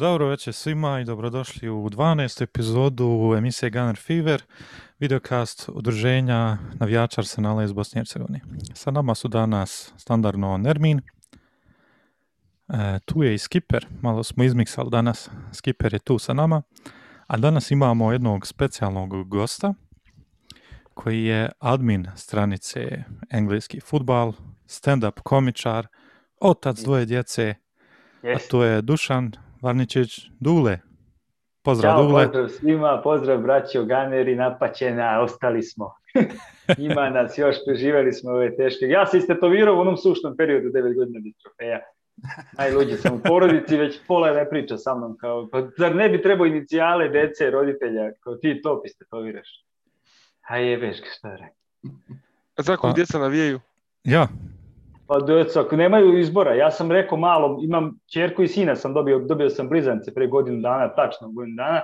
Dobro večer svima i dobrodošli u 12. epizodu emisije Gunner Fever, videokast udruženja navijača Arsenala iz Bosne i Hercegovine. Sa nama su danas standardno Nermin, e, tu je i Skipper, malo smo izmiksali danas, Skipper je tu sa nama, a danas imamo jednog specijalnog gosta koji je admin stranice Engleski futbal, stand-up komičar, otac dvoje djece, a to je Dušan Varničić Dule. Pozdrav Ćao, Dule. pozdrav svima, pozdrav braćo Ganeri, napaćena, ostali smo. Ima nas još, preživjeli smo ove teške. Ja se istetovirao u onom sušnom periodu 9 godina bez trofeja. Najluđi sam u porodici, već pola ne priča sa mnom. Kao, pa zar ne bi trebao inicijale dece, roditelja, kao ti to istetoviraš? A jebeš, šta je rekao. A zakon Pa- djeca navijaju? Ja, Pa djeca, ako nemaju izbora, ja sam rekao malom, imam čerku i sina, sam dobio, dobio sam blizance pre godinu dana, tačno godinu dana,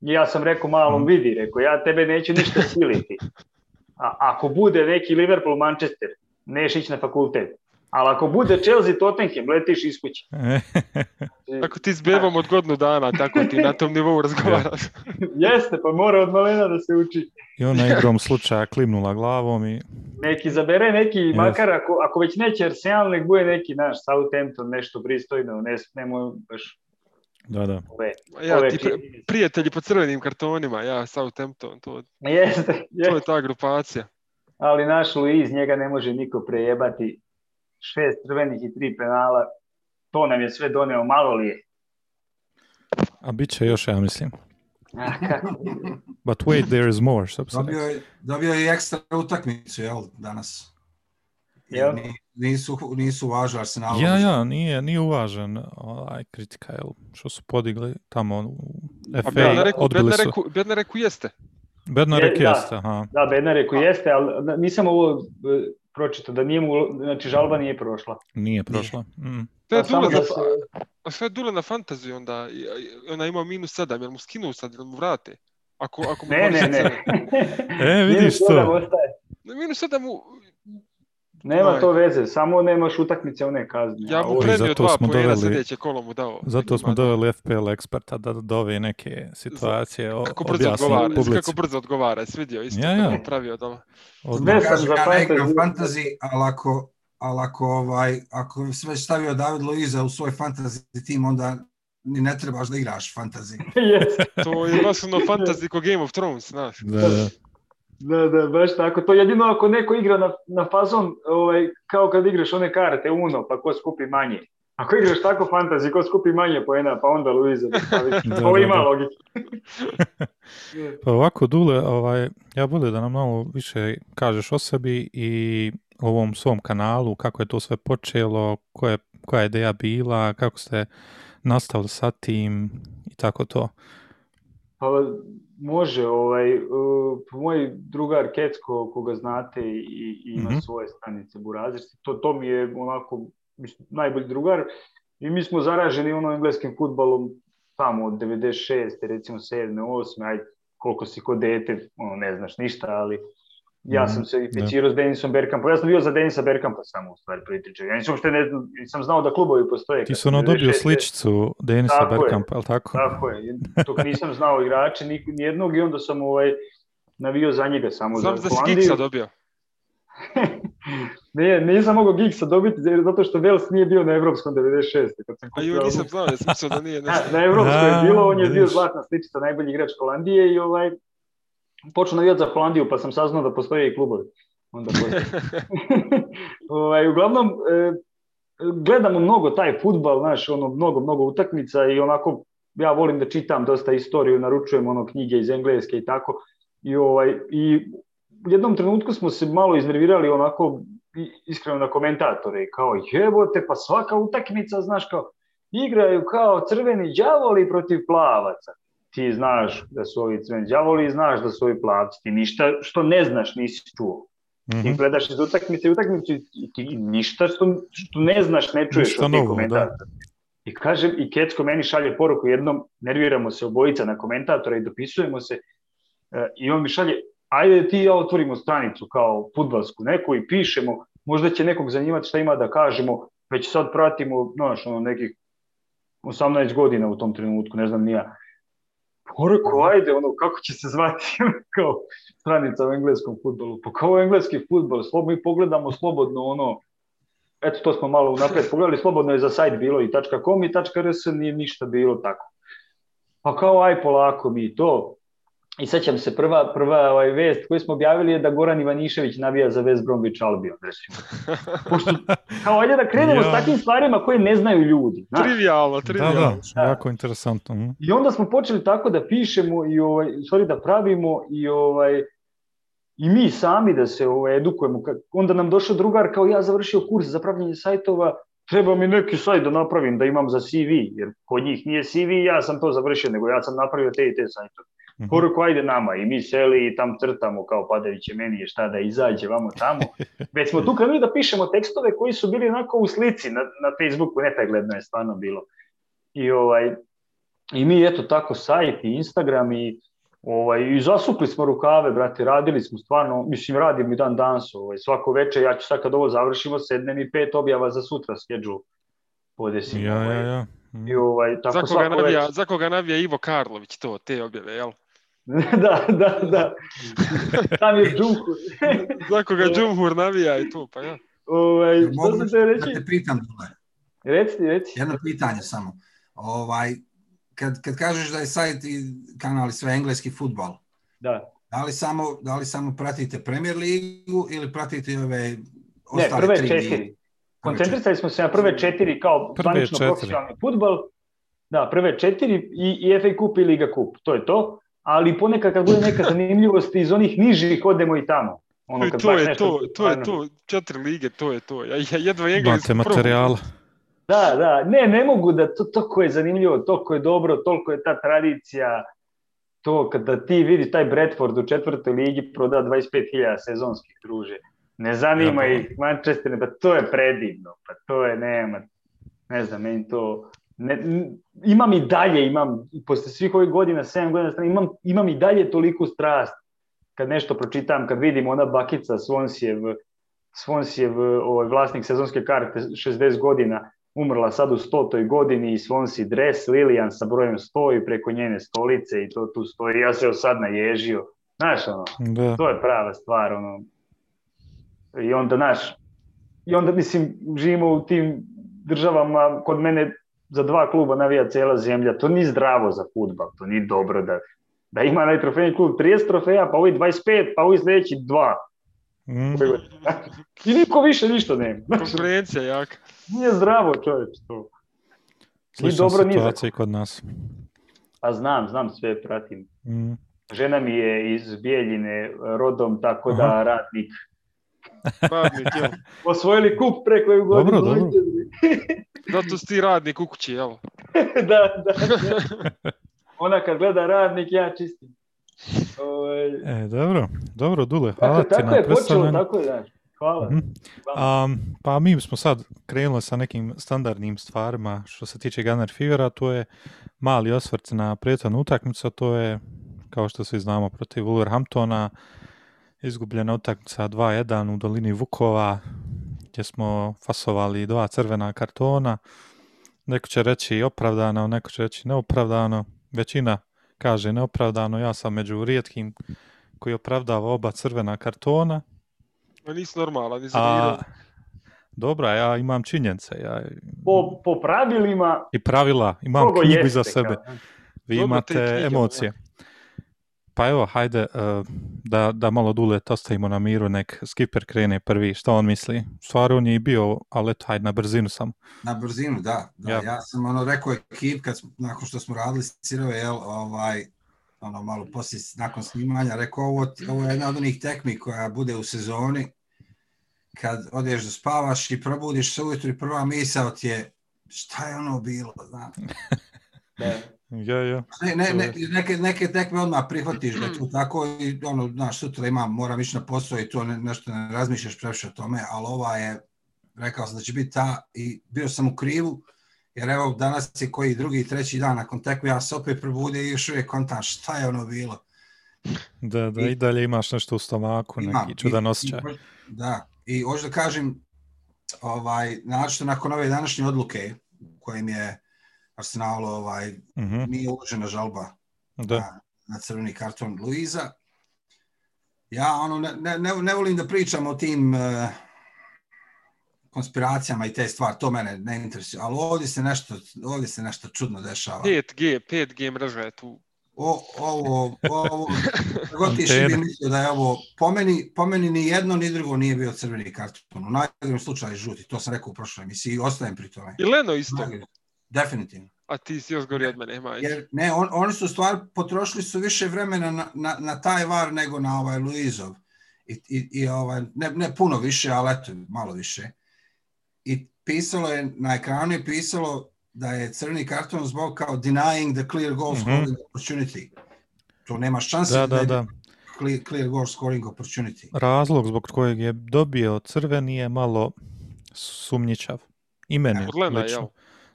i ja sam rekao malom, vidi, rekao, ja tebe neću ništa siliti. A ako bude neki Liverpool, Manchester, neš ići na fakultet. Ali ako bude Chelsea, Tottenham, letiš iz kuće. Ako ti s bebom od godinu dana, tako ti na tom nivou razgovaraš. Jeste, pa mora od malena da se uči. i ona igrom slučaja klimnula glavom i Neki zabere neki, Jeste. makar ako, ako već neće Arsenal, nek bude neki naš Southampton, nešto pristojno, ne, nemoj baš da, da. ove, Ja, ove ti pri- prijatelji po crvenim kartonima, ja, Southampton, to, Jeste, to jeste. je ta grupacija. ali naš Luiz, njega ne može niko prejebati. Šest crvenih i tri penala, to nam je sve doneo, malo li je. A bit će još, ja mislim. A, kako? But wait, there is more, što bi se Dobio je, dobio je ekstra utakmicu, jel, danas. Jel? Nisu, nisu važili Arsenalu. Ja, ja, nije, nije uvažen ovaj, kritika, jel, što su podigli tamo u FA, Bednareku, odbili su. Bednareku, Bednareku jeste. Bednarek Je, da. jeste, aha. Da, Bednareku jeste, ali nisam ovo e, pročitao, da nije mu, znači žalba nije prošla. Nije prošla. Mm. To je da na, se, a sve je Dule na fantaziju onda, ona ima minus sedam, jel mu skinu sad, jel mu vrate? Ako, ako mu ne, ne, ne. E, vidiš Minus to. ostaje. Ne, minus sedam mu, Nema to veze, samo nemaš utakmice one kazne. ja mu premio zato dva smo pojena, doveli- sljedeće kolo mu dao. Zato smo doveli FPL eksperta da dove neke situacije o- Kako brzo odgovara, publici. kako brzo odgovara, svidio isto, Ja, ja. pravio. Odmah. Sve sam za ne fantasy- fantasy, ali ako, ali ako, ovaj, ako si već stavio David Luiza u svoj fantasy tim, onda ni ne trebaš da igraš fantasy. Jeste. To je baš ono fantasy ko Game of Thrones, znaš. Da, da. Da, da, baš tako. To jedino ako neko igra na, na fazon, ovaj, kao kad igraš one karte Uno, pa ko skupi manje. Ako igraš tako fantasy, ko skupi manje poena, pa onda Luiza. da staviš. Da, Ovo da, ima da. logike. Pa ovako, Dule, ovaj, ja bude da nam malo više kažeš o sebi i ovom svom kanalu, kako je to sve počelo, koja je, koja je ideja bila, kako ste nastavili sa tim i tako to. Pa može, ovaj, uh, moj drugar Kecko, koga znate i, i ima Mhm. svoje stanice Burazir, to, to mi je onako mislim, najbolji drugar i mi smo zaraženi ono engleskim futbalom tamo od 96. recimo 7. 8. ajde koliko si ko dete, ono, ne znaš ništa, ali ja Mhm, sam se inficirao s Denisom Bergkampom. Ja sam bio za Denisa Bergkampa samo u stvari pritiče. Ja nisam uopšte ne, nisam znao da klubovi postoje. Ti su ono dobio 96. sličicu Denisa Tako. Bergkampa, je li tako? Tako je, dok nisam znao igrače ni- nijednog i onda sam ovaj, navio za njega samo Znam za da si Holandiju. Gigsa dobio. ne, nisam mogao Gigsa dobiti jer- zato što Vels nije bio na Evropskom 96. Kad sam A joj, nisam znao, ja sam mislio da nije nešto. Na, na Evropskoj je bilo, on je bio zlatna sličica, najbolji igrač Holandije i ovaj, počeo navijati za Holandiju pa sam saznao da postoje i klubovi. Onda ovaj, uglavnom, e, gledamo mnogo taj futbal, znaš, ono, mnogo, mnogo utakmica i onako, ja volim da čitam dosta istoriju, naručujem ono knjige iz Engleske i tako. I, ovaj, i u jednom trenutku smo se malo iznervirali onako iskreno na komentatore, kao jebote, pa svaka utakmica, znaš, kao igraju kao crveni đavoli protiv plavaca. Ti znaš da su ovi crveni đavoli i znaš da su ovi plavci. Ti ništa što ne znaš nisi čuo. Mhm. Ti gledaš iz utakmice u utakmicu i ti ništa što, što ne znaš ne čuješ Ništa od tih komentatora. I kažem, i Kecko meni šalje poruku jednom, nerviramo se obojica na komentatora i dopisujemo se e, i on mi šalje, ajde ti i ja otvorimo stranicu kao futbalsku neku i pišemo, možda će nekog zanimati šta ima da kažemo, već sad pratimo, znaš, ono, nekih 18 godina u tom trenutku, ne znam ni rekao, ajde, ono, kako će se zvati, kao stranica u engleskom futbolu. Pa kao engleski futbol, slob, mi pogledamo slobodno, ono, eto, to smo malo napred pogledali, slobodno je za sajt bilo i .com i .rs nije ništa bilo tako. Pa kao, aj, polako mi to. I sećam se, prva, prva ovaj, vest koju smo objavili je da Goran Ivanišević navija za West Bromwich Albion, recimo. Pošto, kao, ajde da krenemo Ja. s takvim stvarima koje ne znaju ljudi. Znaš. Trivialno, Da, trivialno. da, jako interesantno. mhm. I onda smo počeli tako da pišemo i ovaj, stvari da pravimo i ovaj i mi sami da se ovaj, edukujemo. Onda nam došao drugar kao ja završio kurs za pravljenje sajtova, treba mi neki sajt da napravim da imam za CV, jer kod njih nije CV, ja sam to završio, nego ja sam napravio te i te sajtove. Mhm. Poruku, ajde nama i mi seli i tam crtamo kao padajuće meni je šta da izađe vamo tamo. Već smo tu krenuli da pišemo tekstove koji su bili onako u slici na, na Facebooku, nepregledno je stvarno bilo. I ovaj, i mi eto tako sajt i Instagram i ovaj i zasukli smo rukave, brate, radili smo stvarno, mislim radim i dan danas, ovaj svako veče ja ću sad kad ovo završimo sednem i pet objava za sutra schedule podesim. Ja, ovaj, ja, ja. I ovaj tako Za koga, navija, veče. za koga navija Ivo Karlović to, te objave, jel? da, da, da. Tam je Džunku. Za koga Džumhur navija i to, pa ja. ovaj, Mogu sam te da reći? te pitam, Dule, Reci, reci. jedno pitanje samo. Ovaj, kad, kad kažeš da je sajt i kanal i sve engleski futbal, Da. da li samo, da li samo pratite Premier ligu ili pratite ove Ne, ostale prve tri četiri. Koncentrisali smo se na prve četiri kao Prve zvanično četiri. profesionalni futbal. Da, prve četiri i, i FA kup i Liga kup, to je to. Ali ponekad kad bude neka zanimljivost iz onih nižih, odemo i tamo. Ono, kad to je nešto to, to je to, četiri lige, to je to. Ja, ja jedva engleski Imate materijala. Da, da, ne, ne mogu da to, to koje je zanimljivo, to koje je dobro, toliko je ta tradicija, to kada ti vidiš taj Bradford u četvrtoj ligi proda 25.000 sezonskih druže. Ne zanima Ja, ih Manchester, pa to je predivno, pa to je, nema, ne znam, meni to, ne, imam i dalje, imam, posle svih ovih godina, 7 godina, strane, imam, imam i dalje toliku strast, kad nešto pročitam, kad vidim ona bakica Svonsijev, Svonsijev ovaj, vlasnik sezonske karte 60 godina, umrla sad u stotoj godini i Swansea dres Lilian sa brojem 100 i preko njene stolice i to tu stoji. Ja se evo sad naježio. Znaš, ono, Da. to je prava stvar, ono. I onda, znaš, i onda, mislim, živimo u tim državama, kod mene za dva kluba navija cela zemlja, to nije zdravo za futbal, to nije dobro da, da ima najtrofejni klub 30 trofeja, pa ovi 25, pa ovi sledeći dva. Mm. I niko više ništa nema. Konkurencija jaka. nije zdravo čoveč to. Slična dobro ni za situacija i kod nas. Pa znam, znam sve, pratim. Mm. Žena mi je iz Bijeljine rodom, tako da Aha. radnik. Radnik, jel? Osvojili kup pre koju godinu. Dobro, dobro. Zato si ti radnik u kući, jel? da, da, da. Ona kad gleda radnik, ja čistim. Ovaj, E, dobro, dobro, Dule, hvala tako, ti tako na je počelo, predstavljanju. tako je, da. Hvala. Mhm. Um, pa mi smo sad krenuli sa nekim standardnim stvarima što se tiče Gunner Fevera, to je mali osvrt na prethodnu utakmicu, to je, kao što svi znamo, protiv Wolverhamptona, izgubljena utakmica 2-1 u dolini Vukova, gdje smo fasovali dva crvena kartona. Neko će reći opravdano, neko će reći neopravdano. Većina kaže neopravdano, ja sam među rijetkim koji opravdava oba crvena kartona. Ma nisi normalan, nisi A, dobro, ja imam činjenice ja, Po, po pravilima, i pravila, imam knjigu jeste, iza sebe. kao. Vi Dobro, te imate knjige, emocije. Pa evo, hajde, uh, da, da malo dule to ostavimo na miru, nek skipper krene prvi, šta on misli? Stvar on je i bio, ali eto, hajde na brzinu sam. Na brzinu, da. da. Ja. Ja. sam ono rekao ekip, kad nakon što smo radili sirove, jel, ovaj, ono malo poslije, nakon snimanja, rekao ovo, ovo je jedna od onih tekmi koja bude u sezoni, kad odeš da spavaš i probudiš se ujutru i prva misao ti je šta je ono bilo, znaš. Da. Ja, ja. Ne, ne, ne, neke, neke tekme odmah prihvatiš da je to tako i ono, znaš, sutra imam, moram ići na posao i to ne, nešto ne razmišljaš previše o tome, ali ova je, rekao sam da će biti ta i bio sam u krivu, jer evo danas je koji drugi, treći dan nakon tekme, ja se opet probudio i još uvijek kontam šta je ono bilo. Da, da, I- i dalje imaš nešto u stomaku, Imam. neki čudan osjećaj. Da, i hoću da kažem, ovaj, naročito nakon ove današnje odluke, u kojem je Arsenalu ovaj, Mhm, nije uložena žalba Da. na, na crveni karton Luiza. Ja ono, ne, ne, ne, volim da pričam o tim eh, konspiracijama i te stvari, to mene ne interesuje, ali ovdje se nešto, ovdje se nešto čudno dešava. 5G, 5G mreža je tu. O, ovo, ovo, Antene. bi mislio da je ovo, po meni, po meni ni jedno ni drugo nije bio crveni karton. U najgorem slučaju žuti, to sam rekao u prošloj emisiji i ostajem pri tome. I Leno isto, Definitivno. a ti si još gori od mene, Majić. Jer ne, on, oni su stvar potrošili su više vremena na, na, na taj var nego na ovaj Luizov. I, i, i ovaj, ne, ne puno više, ali eto, malo više. I pisalo je, na ekranu je pisalo da je crni karton zbog kao denying the clear goal Mhm. scoring opportunity. To nema šanse Da, da, je da. Clear, clear goal scoring opportunity. Razlog zbog kojeg je dobio crveni je malo sumnjičav. I meni Kod Lena, lično. jel?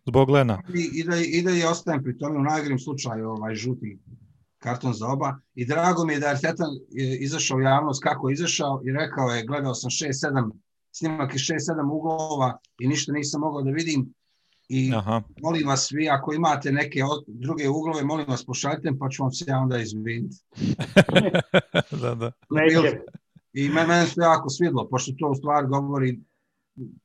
Zbog Lena. I, i, da, I da je ostajem pri tome u najgrim slučaju ovaj žuti karton za oba. I drago mi je da je Arteta e, izašao u javnost kako je izašao i rekao je, gledao sam 6-7 snimak iz 6-7 uglova i ništa nisam mogao da vidim. I Aha. molim vas vi, ako imate neke od- druge uglove, molim vas pošaljite, pa ću vam se ja onda izviniti. da, da. Neće. I me- mene se jako svidlo, pošto to u stvari govori,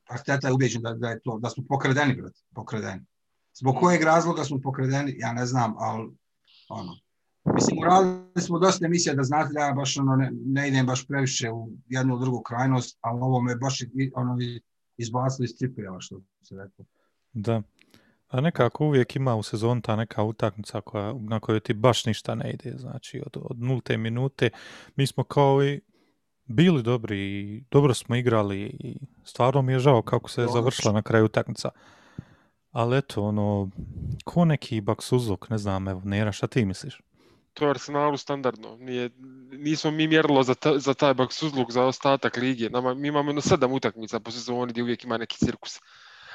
Arteta je ubeđen da, da, je to, da smo pokredeni, brat, pokredeni. Zbog kojeg razloga smo pokredeni, ja ne znam, ali ono. Mislim, uradili smo dosta emisija da znate da ja baš ono, ne, ne idem baš previše u jednu ili drugu krajnost, ali ovo me baš ono, izbacilo iz cipela, što se rekao. Da. A nekako uvijek ima u sezoni ta neka utakmica koja, na kojoj ti baš ništa ne ide. Znači, od, od nulte minute mi smo kao i bili dobri i dobro smo igrali i stvarno mi je žao kako se je završila na kraju utakmica. Ali eto, ono, ko neki baksuzluk, ne znam, evo, Nera, šta ti misliš? To je Arsenalu standardno. Nije, nismo mi mjerilo za, ta, za taj baksuzluk, za ostatak lige. Nama, mi imamo jedno sedam utakmica po sezoni gdje uvijek ima neki cirkus.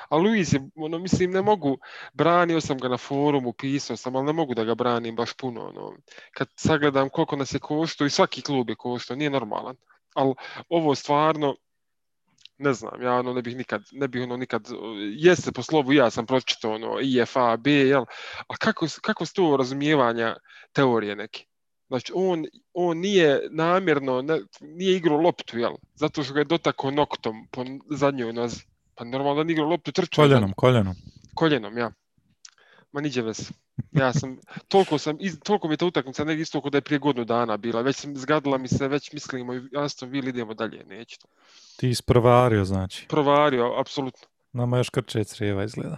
A Luis je, ono, mislim, ne mogu, branio sam ga na forumu, pisao sam, ali ne mogu da ga branim baš puno. Ono. Kad sagledam koliko nas je koštao i svaki klub je koštao, nije normalan. Ali ovo stvarno, ne znam, ja ono ne bih nikad, ne bih ono nikad, jeste po slovu, ja sam pročitao ono IFA, B, jel, a kako, kako su to razumijevanja teorije neke? Znači, on, on nije namjerno, ne, nije igrao loptu, jel? Zato što ga je dotakao noktom po zadnjoj nozi. Pa normalno da nije igrao loptu, trčao Koljenom, koljenom. koljenom, ja. Ma niđe veze. Ja sam, toliko sam, iz, toliko mi je ta utakmica negdje isto kod da je prije godinu dana bila. Već sam zgadila mi se, već mislimo, Aston Villa idemo dalje, neće to. Ti isprovario, znači. Provario, apsolutno. Nama još krče crijeva izgleda.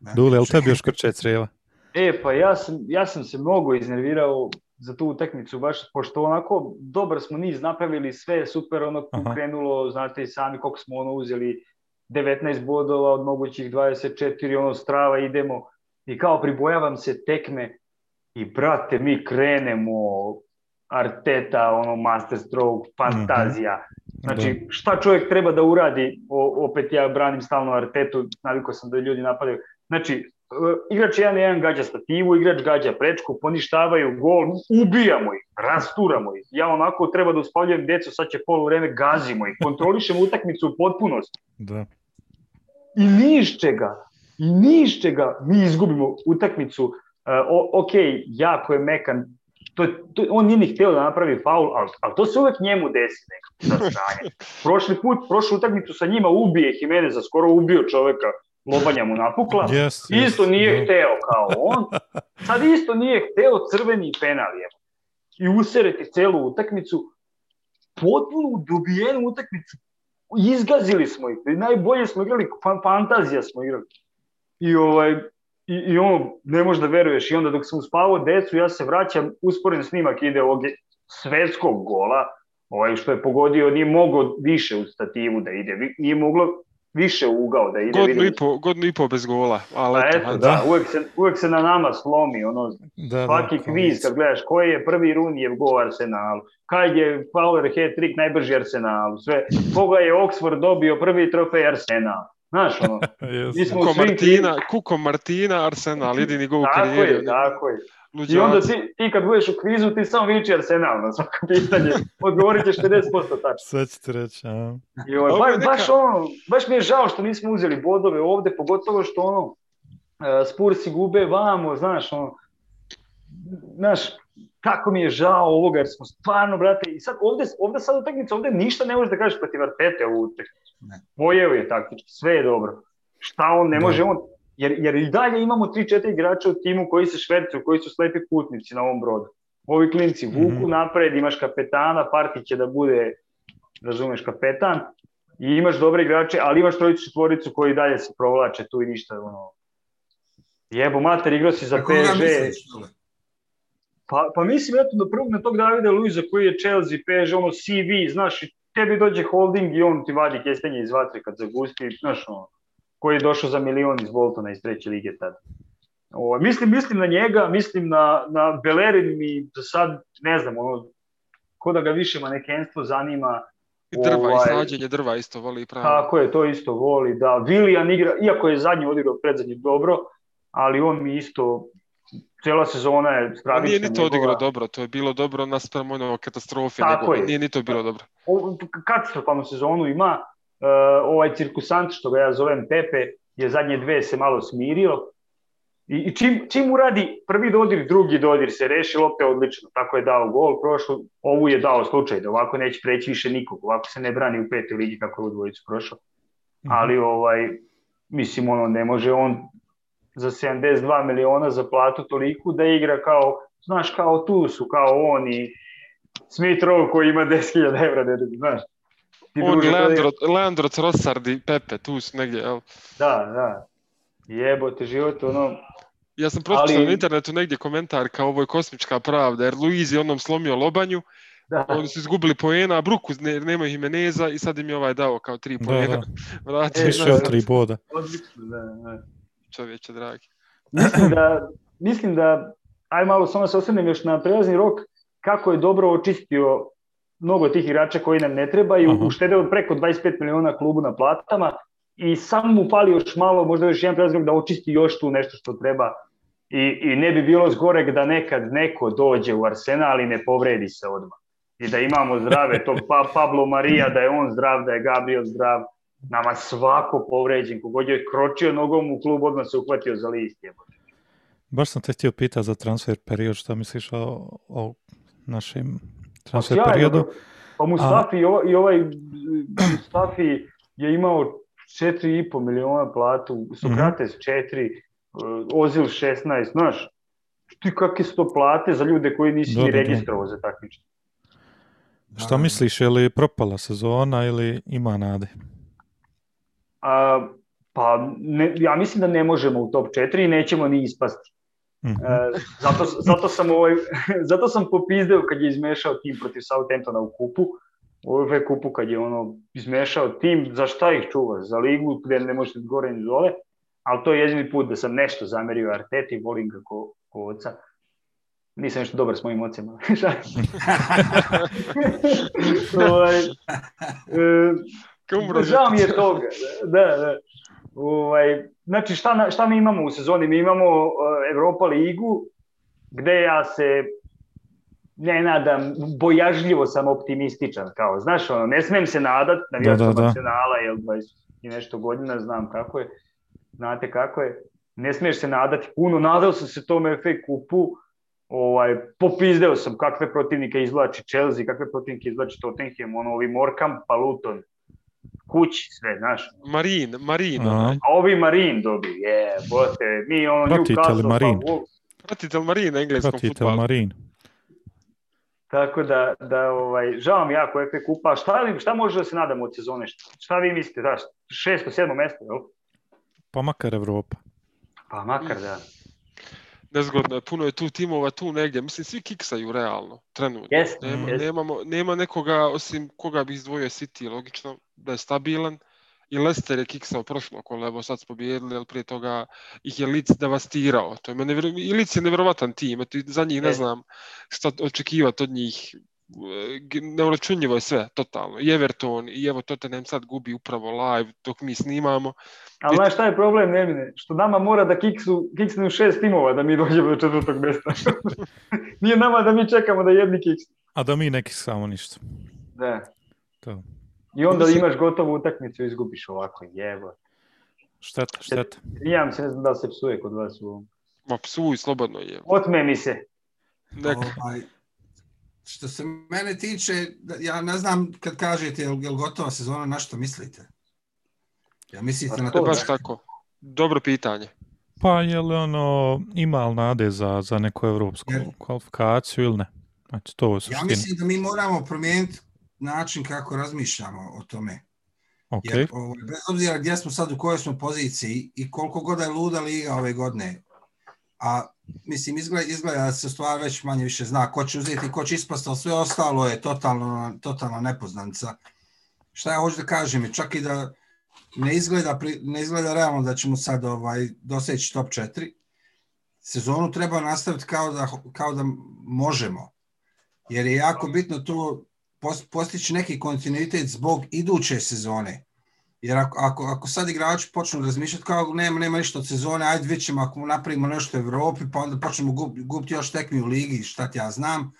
Ne, Dule, jel tebi još krče crijeva? E, pa ja sam, ja sam se mnogo iznervirao za tu utakmicu, baš pošto onako dobar smo niz napravili, sve je super ono Aha. krenulo, znate i sami koliko smo ono uzeli 19 bodova od mogućih 24, ono strava idemo i kao pribojavam se tekme i brate mi krenemo Arteta, ono master stroke, fantazija. Znači, šta čovjek treba da uradi, o, opet ja branim stalno Artetu, navikao sam da ljudi napadaju. Znači, e, igrač jedan jedan gađa stativu, igrač gađa prečku, poništavaju gol, ubijamo ih, rasturamo ih. Ja onako treba da uspavljujem decu, sad će polu vreme, gazimo ih, kontrolišemo utakmicu u potpunosti. Da. I ni iz čega, i ni iz čega mi izgubimo utakmicu. Uh, o, ok, jako je mekan, to, to, on nije ni hteo da napravi faul, ali, ali to se uvek njemu desi nekako za stranje. Prošli put, prošlu utakmicu sa njima ubije Jimeneza, skoro ubio čoveka, lobanja mu napukla. Yes, Pa, Isto yes, nije da. hteo kao on, sad isto nije hteo crveni penal je. I usereti celu utakmicu, potpuno dobijenu utakmicu, izgazili smo ih, najbolje smo igrali, fan- fantazija smo igrali. I ovaj, i, i ono, ne možeš da veruješ, i onda dok sam uspavao decu, ja se vraćam, usporen snimak ide ovog svetskog gola, ovaj što je pogodio, nije mogao više u stativu da ide, nije moglo više ugao da ide. Godinu vidim. i, po, godinu i po bez gola. Ali Pa eto, eto, ajde. da, uvek se, uvek se na nama slomi, ono, Da, da, svaki kao kviz kad gledaš koji je prvi Runijev gol Arsenalu, kad je Fowler hat-trick najbrži Arsenalu, sve, koga je Oxford dobio prvi trofej Arsenal. Znaš, ono, Yes. mi smo Kuko Martina, Kuko Martina, Arsenal, jedini gol u Tako karijeri. je, tako je. I Luđaci. onda ti, ti kad budeš u kvizu, ti samo viči Arsenal na svako pitanje. Odgovorit ćeš 50% tačno. Sve ćete reći, a? I ovaj, baš, neka- ono, baš mi je žao što nismo uzeli bodove ovde, pogotovo što ono, Spursi gube vamo, znaš, ono, znaš, kako mi je žao ovoga, jer smo stvarno, brate, i sad ovde, ovde sad utakmica, ovde ništa ne možeš da kažeš protiv Artete ovu utakmicu. Pojeo je taktički, sve je dobro. Šta on ne može, on, jer, jer i dalje imamo 3-4 igrača u timu koji se švercuju, koji su slepi putnici na ovom brodu. Ovi klinci vuku mm -hmm. napred, imaš kapetana, Parti će da bude, razumeš, kapetan, i imaš dobre igrače, ali imaš trojicu četvoricu koji dalje se provlače tu i ništa, ono, jebo mater, igrao si za PSG. Pa, pa mislim, eto, da prvog na tog Davida Luiza koji je Chelsea, PSG, ono, CV, znaš, tebi dođe holding i on ti vadi kestenje iz vatre kad zagusti, znaš, ono, koji je došao za milion iz Boltona iz treće lige tada. O, mislim, mislim na njega, mislim na, na Belerin mi za sad, ne znam, ono, ko da ga više manekenstvo zanima. I drva, ovaj, i slađenje drva isto voli pravo. Tako je, to isto voli, da. Willian igra, iako je zadnji odigrao predzadnji dobro, ali on mi isto cela sezona je stravična. Nije ni to odigrao dobro, to je bilo dobro naspram ono katastrofe, Tako nego, je. nije ni to bilo dobro. Katastrofalnu sezonu ima, uh, ovaj cirkusant, što ga ja zovem Pepe, je zadnje dve se malo smirio, I, i čim, čim uradi prvi dodir, drugi dodir se reši, lopte odlično. Tako je dao gol, prošlo, ovu je dao slučaj, da ovako neće preći više nikog, ovako se ne brani u petoj ligi kako je u dvojicu prošao. Mm -hmm. Ali ovaj, mislim, ono, ne može on za 72 miliona za platu toliku da igra kao, znaš, kao tu su, kao on i Smith Rowe koji ima 10.000 evra, da, znaš. Ti on, Leandro, da... Leandro Trossard i Pepe, tu su negdje, jel? Da, da. Jebote, život, ono... Ja sam pročitao ali... na internetu negdje komentar kao ovo je kosmička pravda, jer Luiz je onom slomio lobanju, da. oni su izgubili poena, a Bruku ne, nema Jimeneza i sad im je ovaj dao kao tri poena. Da, da. Vrati, e, da, tri boda. Odlično, da, da čovječe dragi. Mislim da, mislim da aj malo samo se osvrnem još na prelazni rok, kako je dobro očistio mnogo tih igrača koji nam ne trebaju, uh -huh. uštedeo preko 25 miliona klubu na platama i samo mu fali još malo, možda još jedan prelazni rok da očisti još tu nešto što treba i, i ne bi bilo zgoreg da nekad neko dođe u Arsenal i ne povredi se odmah. I da imamo zdrave, to pa, Pablo Maria, da je on zdrav, da je Gabriel zdrav, nama svako povređen, kogod je kročio nogom u klub, odmah se uhvatio za list. Baš sam te htio pitati za transfer period, šta misliš o, o našem transfer pa, periodu? Pa Mustafi A... i ovaj Mustafi je imao 4,5 miliona platu, Sokrates mm -hmm. 4, Ozil 16, znaš, ti kakve su to plate za ljude koji nisi ni registrovao za takmičenje. Šta misliš, je li propala sezona ili ima nade? A, pa ne, ja mislim da ne možemo u top 4 i nećemo ni ispasti. Mm -hmm. e, zato, zato, sam ovaj, zato sam popizdeo kad je izmešao tim protiv Southamptona u kupu, u ove kupu kad je ono izmešao tim, za šta ih čuvaš? Za ligu gde ne možete gore ni dole, ali to je jedini put da sam nešto zamerio Arteti, volim ga ko, ko oca. Nisam nešto dobar s mojim ocima. ovaj, e, Žao mi je toga. Da, da. Ovaj, znači, šta, šta mi imamo u sezoni? Mi imamo uh, Evropa ligu, gde ja se ne nadam, bojažljivo sam optimističan, kao, znaš, ono, ne smem se nadat, navijač da, da, da. nacionala, jel, 20 i nešto godina, znam kako je, znate kako je, ne smiješ se nadati puno, nadao sam se tom FA kupu, ovaj, popizdeo sam kakve protivnike izvlači Chelsea, kakve protivnike izvlači Tottenham, ono, ovi Morkam, pa Luton, kući sve, znaš. Marin, Marin. A ovi Marin dobi, je, bote, mi ono Pratite Newcastle, Marin. Pa, Pratite li Marin na engleskom Pratite futbalu? Marin. Tako da, da ovaj, žao mi jako FA kupa. Šta, šta može da se nadamo od sezone? Šta vi mislite? Da, šesto, sedmo mesto, jel? Pa makar Evropa. Pa makar, da nezgodno je, puno je tu timova tu negdje, mislim svi kiksaju realno, trenutno. Yes, nema, yes. Nemamo, nema nekoga osim koga bi izdvojio City, logično da je stabilan, i Leicester je kiksao prošlo kolo, evo sad su pobijedili, ali prije toga ih je Lic devastirao. To je mene, I Lic je nevjerovatan tim, eto, za njih ne znam šta očekivati od njih, neuračunljivo je sve, totalno. I Everton, i evo Tottenham sad gubi upravo live dok mi snimamo. Ali znaš šta je problem, Nemine? Što nama mora da kiksu, kiksnu šest timova da mi dođemo do četvrtog mesta. Nije nama da mi čekamo da jedni kiksnu. A da mi ne kiksamo ništa. Da. To. I onda Mislim... imaš gotovu utakmicu i izgubiš ovako, jevo. Šteta, šteta. Nijam se, ne znam da se psuje kod vas u ovom. Ma psuj, slobodno je. Otme mi se. Nek, Ovaj, što se mene tiče, da- ja ne znam kad kažete jel, jel gotova sezona, na što mislite? Ja mislite Pa na to to? baš tako. Dobro pitanje. Pa je li ono, ima li nade za, za neku evropsku Jer- kvalifikaciju ili ne? Znači, to je Ja mislim da mi moramo promijeniti način kako razmišljamo o tome. Ok, Jer, ovaj, bez obzira gdje smo sad, u kojoj smo poziciji i koliko god je luda liga ove godine, a mislim, izgleda, izgleda da se stvar već manje više zna ko će uzeti, ko će ispasti, ali sve ostalo je totalno, totalno nepoznanica. Šta ja hoću da kažem, čak i da ne izgleda, ne izgleda realno da ćemo sad ovaj, doseći top 4, sezonu treba nastaviti kao da, kao da možemo. Jer je jako bitno to pos- postići neki kontinuitet zbog iduće sezone. Jer ako, ako, ako sad igrači počnu razmišljati kao nema, nema ništa od sezone, ajde vidjet ćemo ako napravimo nešto u Evropi, pa onda počnemo gub, gubiti još tekmi u ligi, šta ti ja znam,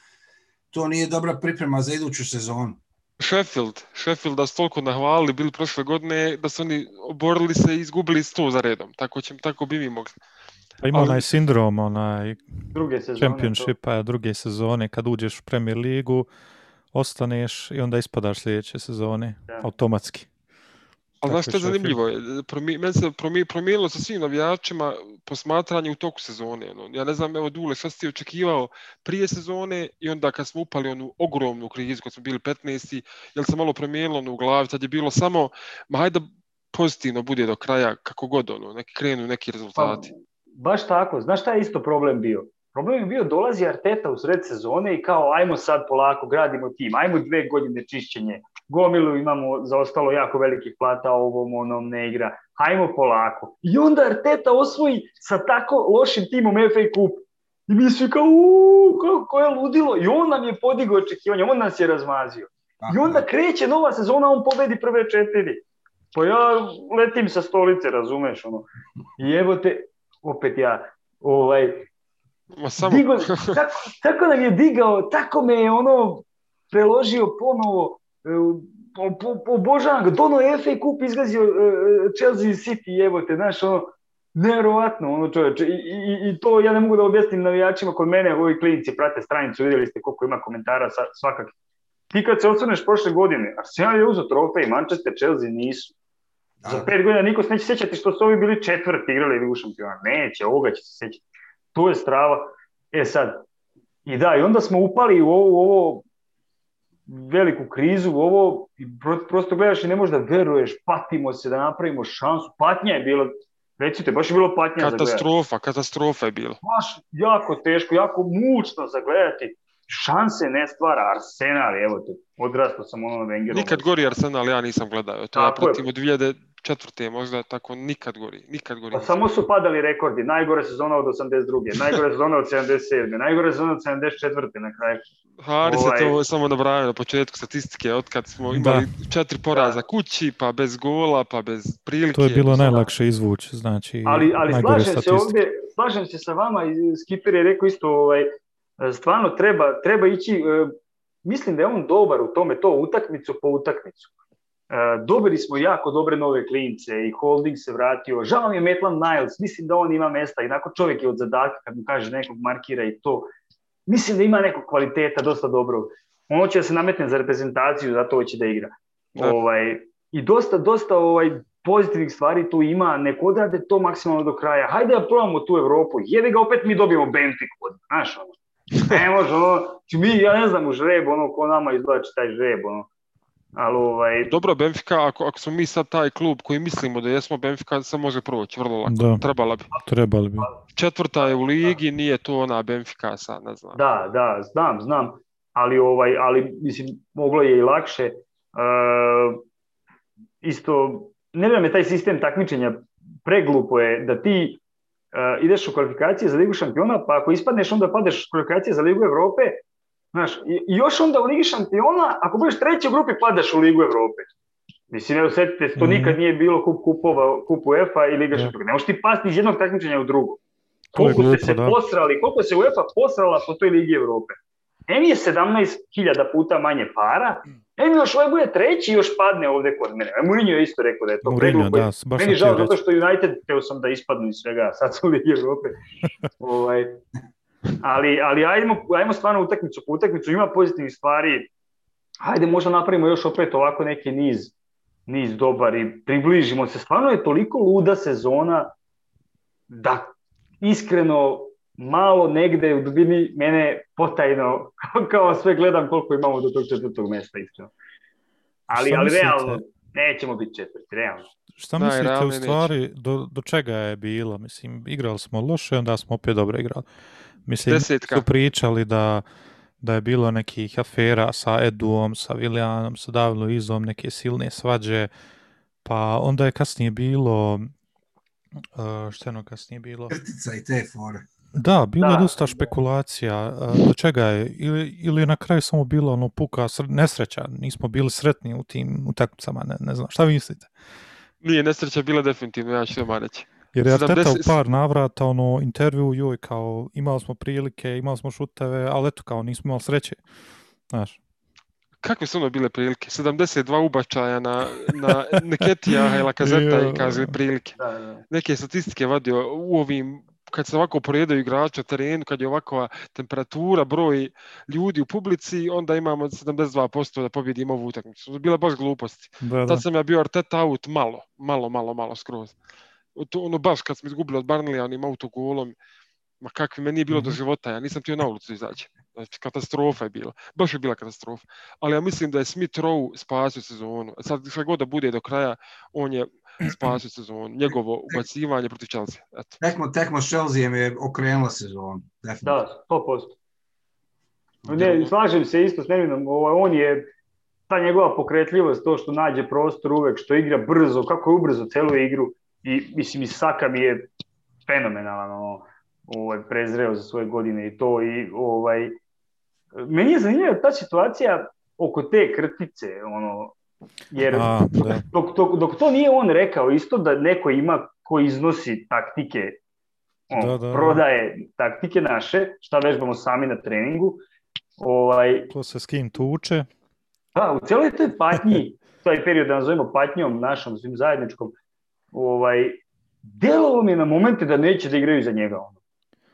to nije dobra priprema za iduću sezonu. Sheffield, Sheffield da su toliko nahvalili bili prošle godine da su oni oborili se i izgubili 100 za redom. Tako, će, tako bi mi mogli. pa ima ali- onaj sindrom, onaj Druge sezone. to. čempionšipa druge sezone, kad uđeš u Premier ligu, ostaneš i onda ispadaš sljedeće sezone, Da. automatski. Ali znaš što je zanimljivo? je? Promi, meni se promi, promijenilo sa svim navijačima posmatranje u toku sezone. ono. Ja ne znam, evo Dule, šta si očekivao prije sezone i onda kad smo upali onu ogromnu krizu, kad smo bili 15. Jel se malo promijenilo ono u glavi? Tad je bilo samo, ma hajde pozitivno bude do kraja, kako god ono, neki krenu neki Pa, rezultati. baš tako. Znaš šta je isto problem bio? Problem je bio dolazi Arteta u sred sezone i kao ajmo sad polako, gradimo tim, ajmo dve godine čišćenje. Gomilu imamo zaostalo jako velikih plata, ovom onom ne igra. Hajmo polako. I onda Arteta osvoji sa tako lošim timom FA Cup. I mi svi kao, uuu, kako je ludilo. I on nam je podigao očekivanje, on nas je razmazio. I onda kreće nova sezona, on pobedi prve četiri. Pa ja letim sa stolice, razumeš, ono. I evo te, opet ja, ovaj, Ma samo, digo, tako, tako nam je digao, tako me je ono preložio ponovo, po, po, obožavam ga, dono je FA Cup izgazio e, Chelsea City, evo te, znaš, ono, nevjerovatno, ono čovječe, I, i, i to ja ne mogu da objasnim navijačima kod mene, ovi klinici prate stranicu, vidjeli ste koliko ima komentara sa, svakak. Ti kad se osvrneš prošle godine, Arsenal je uzeo trofej, Manchester, Chelsea nisu. Za pet godina niko se neće sjećati što su ovi bili četvrti igrali Ligu šampiona. Neće, ovoga će se sjećati. To je strava. E sad, i da, i onda smo upali u ovo, u ovo veliku krizu, u ovo, i pro- prosto gledaš i ne možeš da veruješ, patimo se da napravimo šansu. Patnja je bila, recite, baš je bilo patnja katastrofa, katastrofa je bilo. Baš jako teško, jako mučno za gledati. Šanse ne stvara Arsenal, evo te, odrastao sam ono Wengerom. Nikad gori Arsenal ja nisam gledao. To je. pratim od 2004. možda tako nikad gori. Nikad gori. Pa samo su padali rekordi. Najgore sezona od 82. Najgore sezona od 77. Najgore sezona od 74. na kraju. Haris ovaj- je to samo nabrajao na početku statistike, od kad smo imali četiri poraza kući, pa bez gola, pa bez prilike. To je bilo Sada- najlakše izvući, znači Ali, ali najgore slažem se ovdje, slažem se sa vama i Skipper je rekao isto, ovaj, stvarno treba, treba ići, e, mislim da je on dobar u tome, to utakmicu po utakmicu. E, dobili smo jako dobre nove klince i Holding se vratio. Žao mi je Maitland Niles, mislim da on ima mesta, jednako čovjek je od zadatka kad mu kaže nekog markira i to. Mislim da ima nekog kvaliteta dosta dobrog. On hoće da se nametne za reprezentaciju, zato hoće da igra. Da. Ovaj, I dosta, dosta ovaj, pozitivnih stvari tu ima, nek odrade to maksimalno do kraja. Hajde da probamo tu Evropu. Jebi ga opet mi dobijemo Benfica. Znaš, ono. Ne može, ono, či mi, ja ne znam, u žreb, ono, ko nama izvlači taj žreb, ono. Ali, ovaj, Dobro, Benfica, ako, ako smo mi sad taj klub koji mislimo da jesmo, Benfica se može proći vrlo lako. Da. Trebala bi. Trebali bi. Četvrta je u ligi, nije to ona Benfica sad, ne znam. Da, da, znam, znam. Ali, ovaj, ali mislim, moglo je i lakše. E, isto, ne vjerujem je taj sistem takmičenja preglupo je da ti e, ideš u kvalifikacije za Ligu šampiona, pa ako ispadneš onda padeš u kvalifikacije za Ligu Evrope, znaš, i, još onda u Ligi šampiona, ako budeš treći u grupi, padaš u Ligu Evrope. Mislim, evo, setite se, to Mhm. nikad nije bilo kup kupova, kup UEFA i Liga Da. šampiona. Ne možeš ti pasti iz jednog takmičenja u drugo. Koliko ste se da. posrali, koliko se UEFA posrala po toj Ligi Evrope. Em je 17.000 puta manje para, em još ovaj bude treći i još padne ovde kod mene. E, Mourinho je isto rekao da je to Mourinho, da, baš Meni žao zato što United, teo sam da ispadnu iz svega, sad su Ligi Europe. ovaj, ali, ali ajmo, ajmo stvarno utakmicu po utakmicu, ima pozitivnih stvari. Ajde, možda napravimo još opet ovako neki niz, niz dobar i približimo se. Stvarno je toliko luda sezona da iskreno malo negde u dubini mene potajno kao sve gledam koliko imamo do tog četvrtog mesta iskreno. Ali, Šta ali mislite? realno, nećemo biti četvrti, realno. Šta Da, mislite u neće. stvari, do, do čega je bilo? Mislim, igrali smo loše, onda smo opet dobro igrali. Mislim, Desetka. su pričali da, da je bilo nekih afera sa Eduom, sa Viljanom, sa Davilom Izom, neke silne svađe, pa onda je kasnije bilo, uh, što je ono kasnije bilo? Krtica i te fore. Da, bilo je Da. dosta špekulacija. uh, Do čega je? Ili, ili je na kraju samo bilo ono puka sr- nesreća, nismo bili sretni u tim utakmicama, ne, ne znam. Šta vi mislite? Nije nesreća bila definitivno, ja ću vam reći. Jer je Arteta u 70 par navrata ono, intervju, joj, kao imali smo prilike, imali smo šuteve, ali eto kao nismo imali sreće. Znaš, Kakve su ono bile prilike? 72 ubačaja na, na Neketija i Lakazeta Jo. i kaže prilike. Da, da. Neke statistike vadio u ovim kad se ovako poredaju igrači na terenu, kad je ovakva temperatura, broj ljudi u publici, onda imamo 72% da pobjedimo ovu utakmicu. To je bila baš gluposti. da, da. Tad sam ja bio Arteta out malo, malo, malo, malo skroz. To, ono baš kad smo izgubili od Barnleya onim autogolom, ma kakvi, meni nije bilo do Mhm. života, ja nisam htio na ulicu izaći. Znači, katastrofa je bila. Baš je bila katastrofa. Ali ja mislim da je Smith Rowe spasio sezonu. Sad šta god da bude do kraja, on je spasio sezonu. Njegovo ubacivanje protiv Chelsea. Eto. Tekmo, tekmo s Chelseaem je okrenula sezonu. Definitivno. Da, 100%. Ne, slažem se isto s Nevinom, ovaj, on je ta njegova pokretljivost, to što nađe prostor uvek, što igra brzo, kako je ubrzo celu igru i mislim i Saka mi je fenomenalan ono, ovaj, prezreo za svoje godine i to i ovaj meni je zanimljiva ta situacija oko te krtice ono jer A, da. dok, dok, dok to nije on rekao isto da neko ima ko iznosi taktike on, Da, da, da. prodaje taktike naše šta vežbamo sami na treningu ovaj, Ko se s kim tuče, da, u celoj toj patnji taj period da nazovemo patnjom našom svim zajedničkom ovaj, delovalo mi je na momente da neće da igraju za njega ono.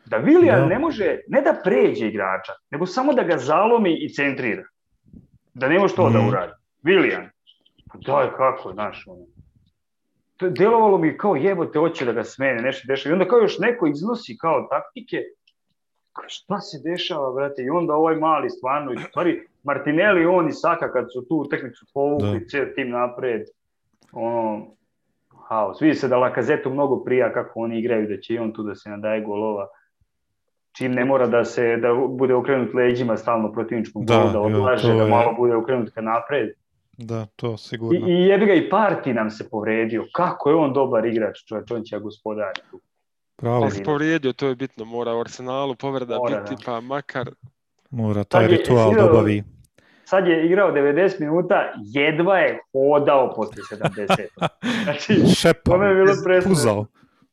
da Viljan Da. ne može ne da pređe igrača nego samo da ga zalomi i centrira da ne može to da Mhm. uradi Viljan pa daj kako, znaš, ono. Je delovalo mi kao jebote, hoće da ga smene, nešto dešava. I onda kao još neko iznosi kao taktike, kao šta se dešava, brate, i onda ovaj mali stvarno, i stvari Martinelli, on i Saka kad su tu utakmicu povukli, Da. tim napred, ono, haos. Vidi se da Lakazetu mnogo prija kako oni igraju, da će i on tu da se nadaje golova. Čim ne mora da se da bude okrenut leđima stalno protivničkom Da, golu, da odlaže, da je- malo bude okrenut ka napred. Da, to I, sigurno. i jebi ga i Parti nam se povredio. Kako je on dobar igrač, čovječ, on će gospodariti. Pravo, Ali- se povrijedio, to je bitno. Mora u Arsenalu povreda Mora, biti, da. pa makar mora taj Sad ritual jesi da vidio- obavi. Sad je igrao 90 minuta, jedva je hodao posle 70. Znači, Šepao, to je bilo puzao.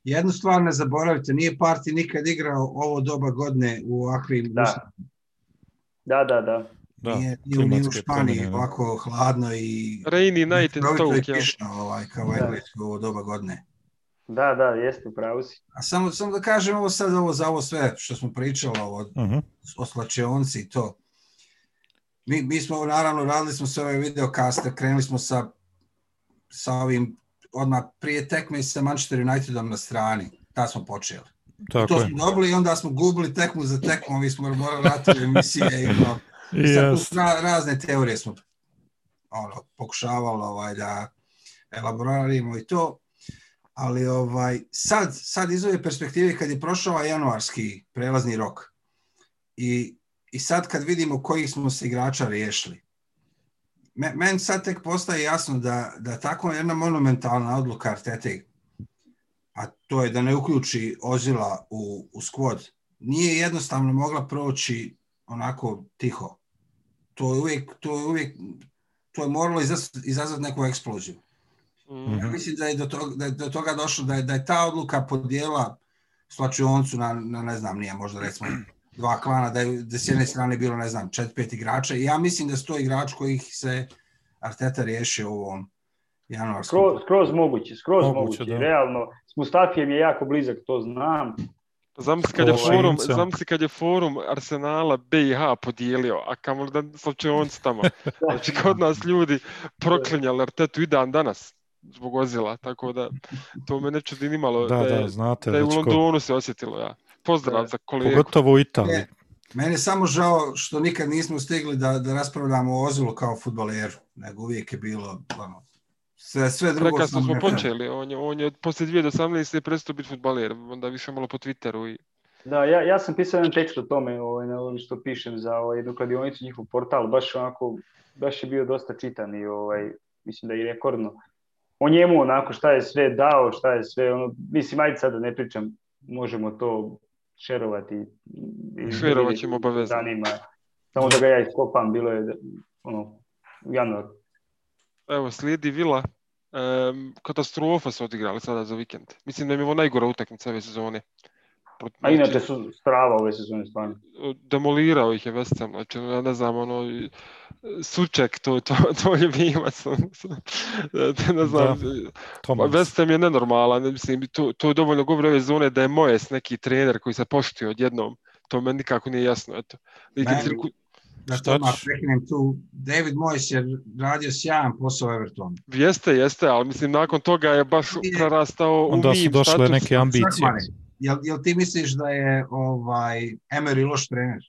Jednu stvar ne zaboravite, nije Parti nikad igrao ovo doba godine u ovakvim Da. uslovima. Da, da, da. Da, nije, nije, nije u Španiji promjene, da. ovako hladno i Rainy night in i Stoke. kišno ovaj, kao Da. Engleskoj u ovo doba godine. Da, da, jeste, pravo si. A samo, samo da kažem ovo sad ovo za ovo sve što smo pričali ovo, Mhm. o slačionci i to. Mi, mi smo naravno radili smo sve ove videokaste, krenuli smo sa, sa ovim odmah prije tekme sa Manchester Unitedom na strani. Ta smo počeli. Tako to je. smo dobili i onda smo gubili tekmu za tekmu, mi smo morali vratiti emisije i, ono, I sad razne teorije smo ono, pokušavali ovaj, da elaborarimo i to. Ali ovaj, sad, sad iz ove perspektive kad je prošao ovaj januarski prelazni rok i, i sad kad vidimo kojih smo se igrača riješili, me, meni sad tek postaje jasno da, da tako jedna monumentalna odluka Artete, a to je da ne uključi Ozila u, u squad, nije jednostavno mogla proći onako tiho. To je uvijek, to je uvijek, to je moralo izazvati, neku eksploziju. Mm. Ja mislim da je do toga, da je do toga došlo, da je, da je ta odluka podijela slačioncu na, na, ne znam, nije možda recimo dva klana, da je da s jedne strane bilo, ne znam, čet, pet igrača i ja mislim da su to igrač kojih se Arteta riješio u ovom januarskom. Skroz, skroz moguće, skroz Moguće, moguće. da. Realno, s Mustafijem je jako blizak, to znam. Zamisli kad, je forum, zamisli kad je forum Arsenala BiH podijelio, a kamoli da slučajonci tamo. Znači kod nas ljudi proklinjali Artetu i dan danas zbog ozila, tako da to me ne čudi ni malo Da, da, je, da, znate. da je u već ko- Londonu se osjetilo. Ja. Pozdrav Da. za kolegu. Pogotovo u Italiji. Je. Meni je samo žao što nikad nismo stigli da, da raspravljamo o Ozilu kao futbaleru, nego uvijek je bilo ono, sve, sve drugo. Prekasno smo počeli, on je, on je poslije 2018. prestao biti futbaler, onda više malo po Twitteru i Da, ja, ja sam pisao jedan tekst o tome, ovaj, na ovome što pišem za ovaj, jednu kladionicu, njihov portal, baš onako, baš je bio dosta čitan i ovaj, mislim da je i rekordno. O njemu onako šta je sve dao, šta je sve, ono, mislim, ajde sad da ne pričam, možemo to šerovati. Šerovat ćemo obavezno. Zanima. Samo da ga ja iskopam, bilo je ono, u januaru. Evo, slijedi Vila. Em, katastrofa su odigrali sada za vikend. Mislim da im je ovo najgora utakmica ove sezone. Prot- A inače su strava ove sezone stvarno. demolirao ih je West Ham, znači ja ne znam, ono, Suček, to, to, to je ljubimac, ne znam, Thomas. West Ham je nenormalan, mislim, to, to dovoljno govori ove zone da je Mojes neki trener koji se poštio odjednom, to meni nikako nije jasno, eto. Meni- cirku, Da to odmah prekinem tu. David Moyes je radio sjajan posao Evertonu. jeste, jeste, ali mislim, nakon toga je baš prerastao u Onda su došle status. neke ambicije. Jel, jel ti misliš da je ovaj Emery loš trener?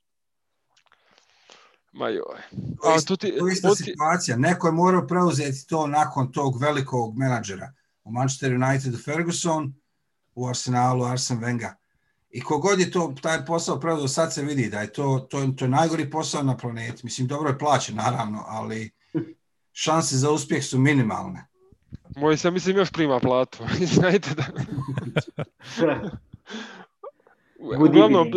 Ma joj. To je A tu ti, To je ista to ti- situacija. Neko je morao preuzeti to nakon tog velikog menadžera. U Manchester United Ferguson, u Arsenalu Arsene Wenger. I kogod je to, taj posao preuzeo, sad se vidi da je to, to, to je najgori posao na planeti. Mislim, dobro je plaćen, naravno, ali šanse za uspjeh su minimalne. Moj se, mislim, još prima platu. Znajte da... Uglavnom,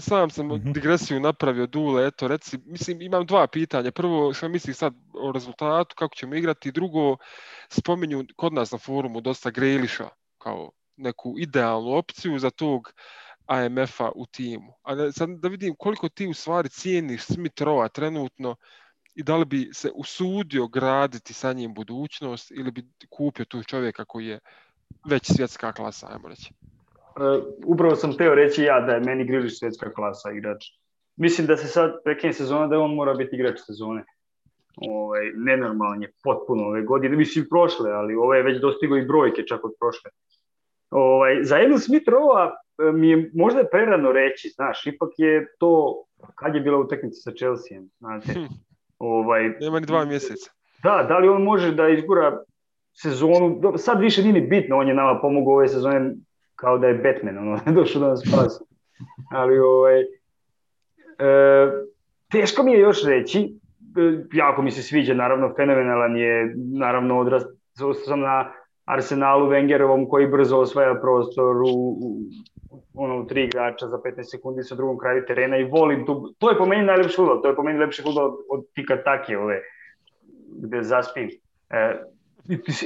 sam sam Mhm. digresiju napravio, Dule, eto, reci, mislim, imam dva pitanja. Prvo, što misliš sad o rezultatu, kako ćemo igrati, drugo, spominju kod nas na forumu dosta Greliša kao neku idealnu opciju za tog AMF-a u timu. A da, sad da vidim koliko ti u stvari cijeniš Smith Rowa trenutno i da li bi se usudio graditi sa njim budućnost ili bi kupio tu čovjeka koji je već svjetska klasa, ajmo reći. Uh, upravo sam teo reći ja da je meni Grilić svjetska klasa igrač. Mislim da se sad prekine sezona da on mora biti igrač sezone. Ovaj, nenormalan je potpuno ove godine, mislim prošle, ali ove je već dostigao i brojke čak od prošle. Ovaj, za jednu Smith Rowa e, mi je možda prerano reći, znaš, ipak je to kad je bila utakmica sa Chelseaom, znate. Hm. Ovaj, Nema ni dva mjeseca. Da, da li on može da izgura sezonu, sad više nije ni bitno, on je nama pomogao ove sezone kao da je Batman, ono, došao da nas spasi. Ali, ovaj, e, teško mi je još reći, e, jako mi se sviđa, naravno, fenomenalan je, naravno, odrast, sam na Arsenalu Wengerovom koji brzo osvaja prostor u, u, ono, u tri igrača za 15 sekundi sa drugom kraju terena i volim tu, to je po meni najlepši futbol, to je po meni lepši futbol od, od tika take ove, gde zaspim. E,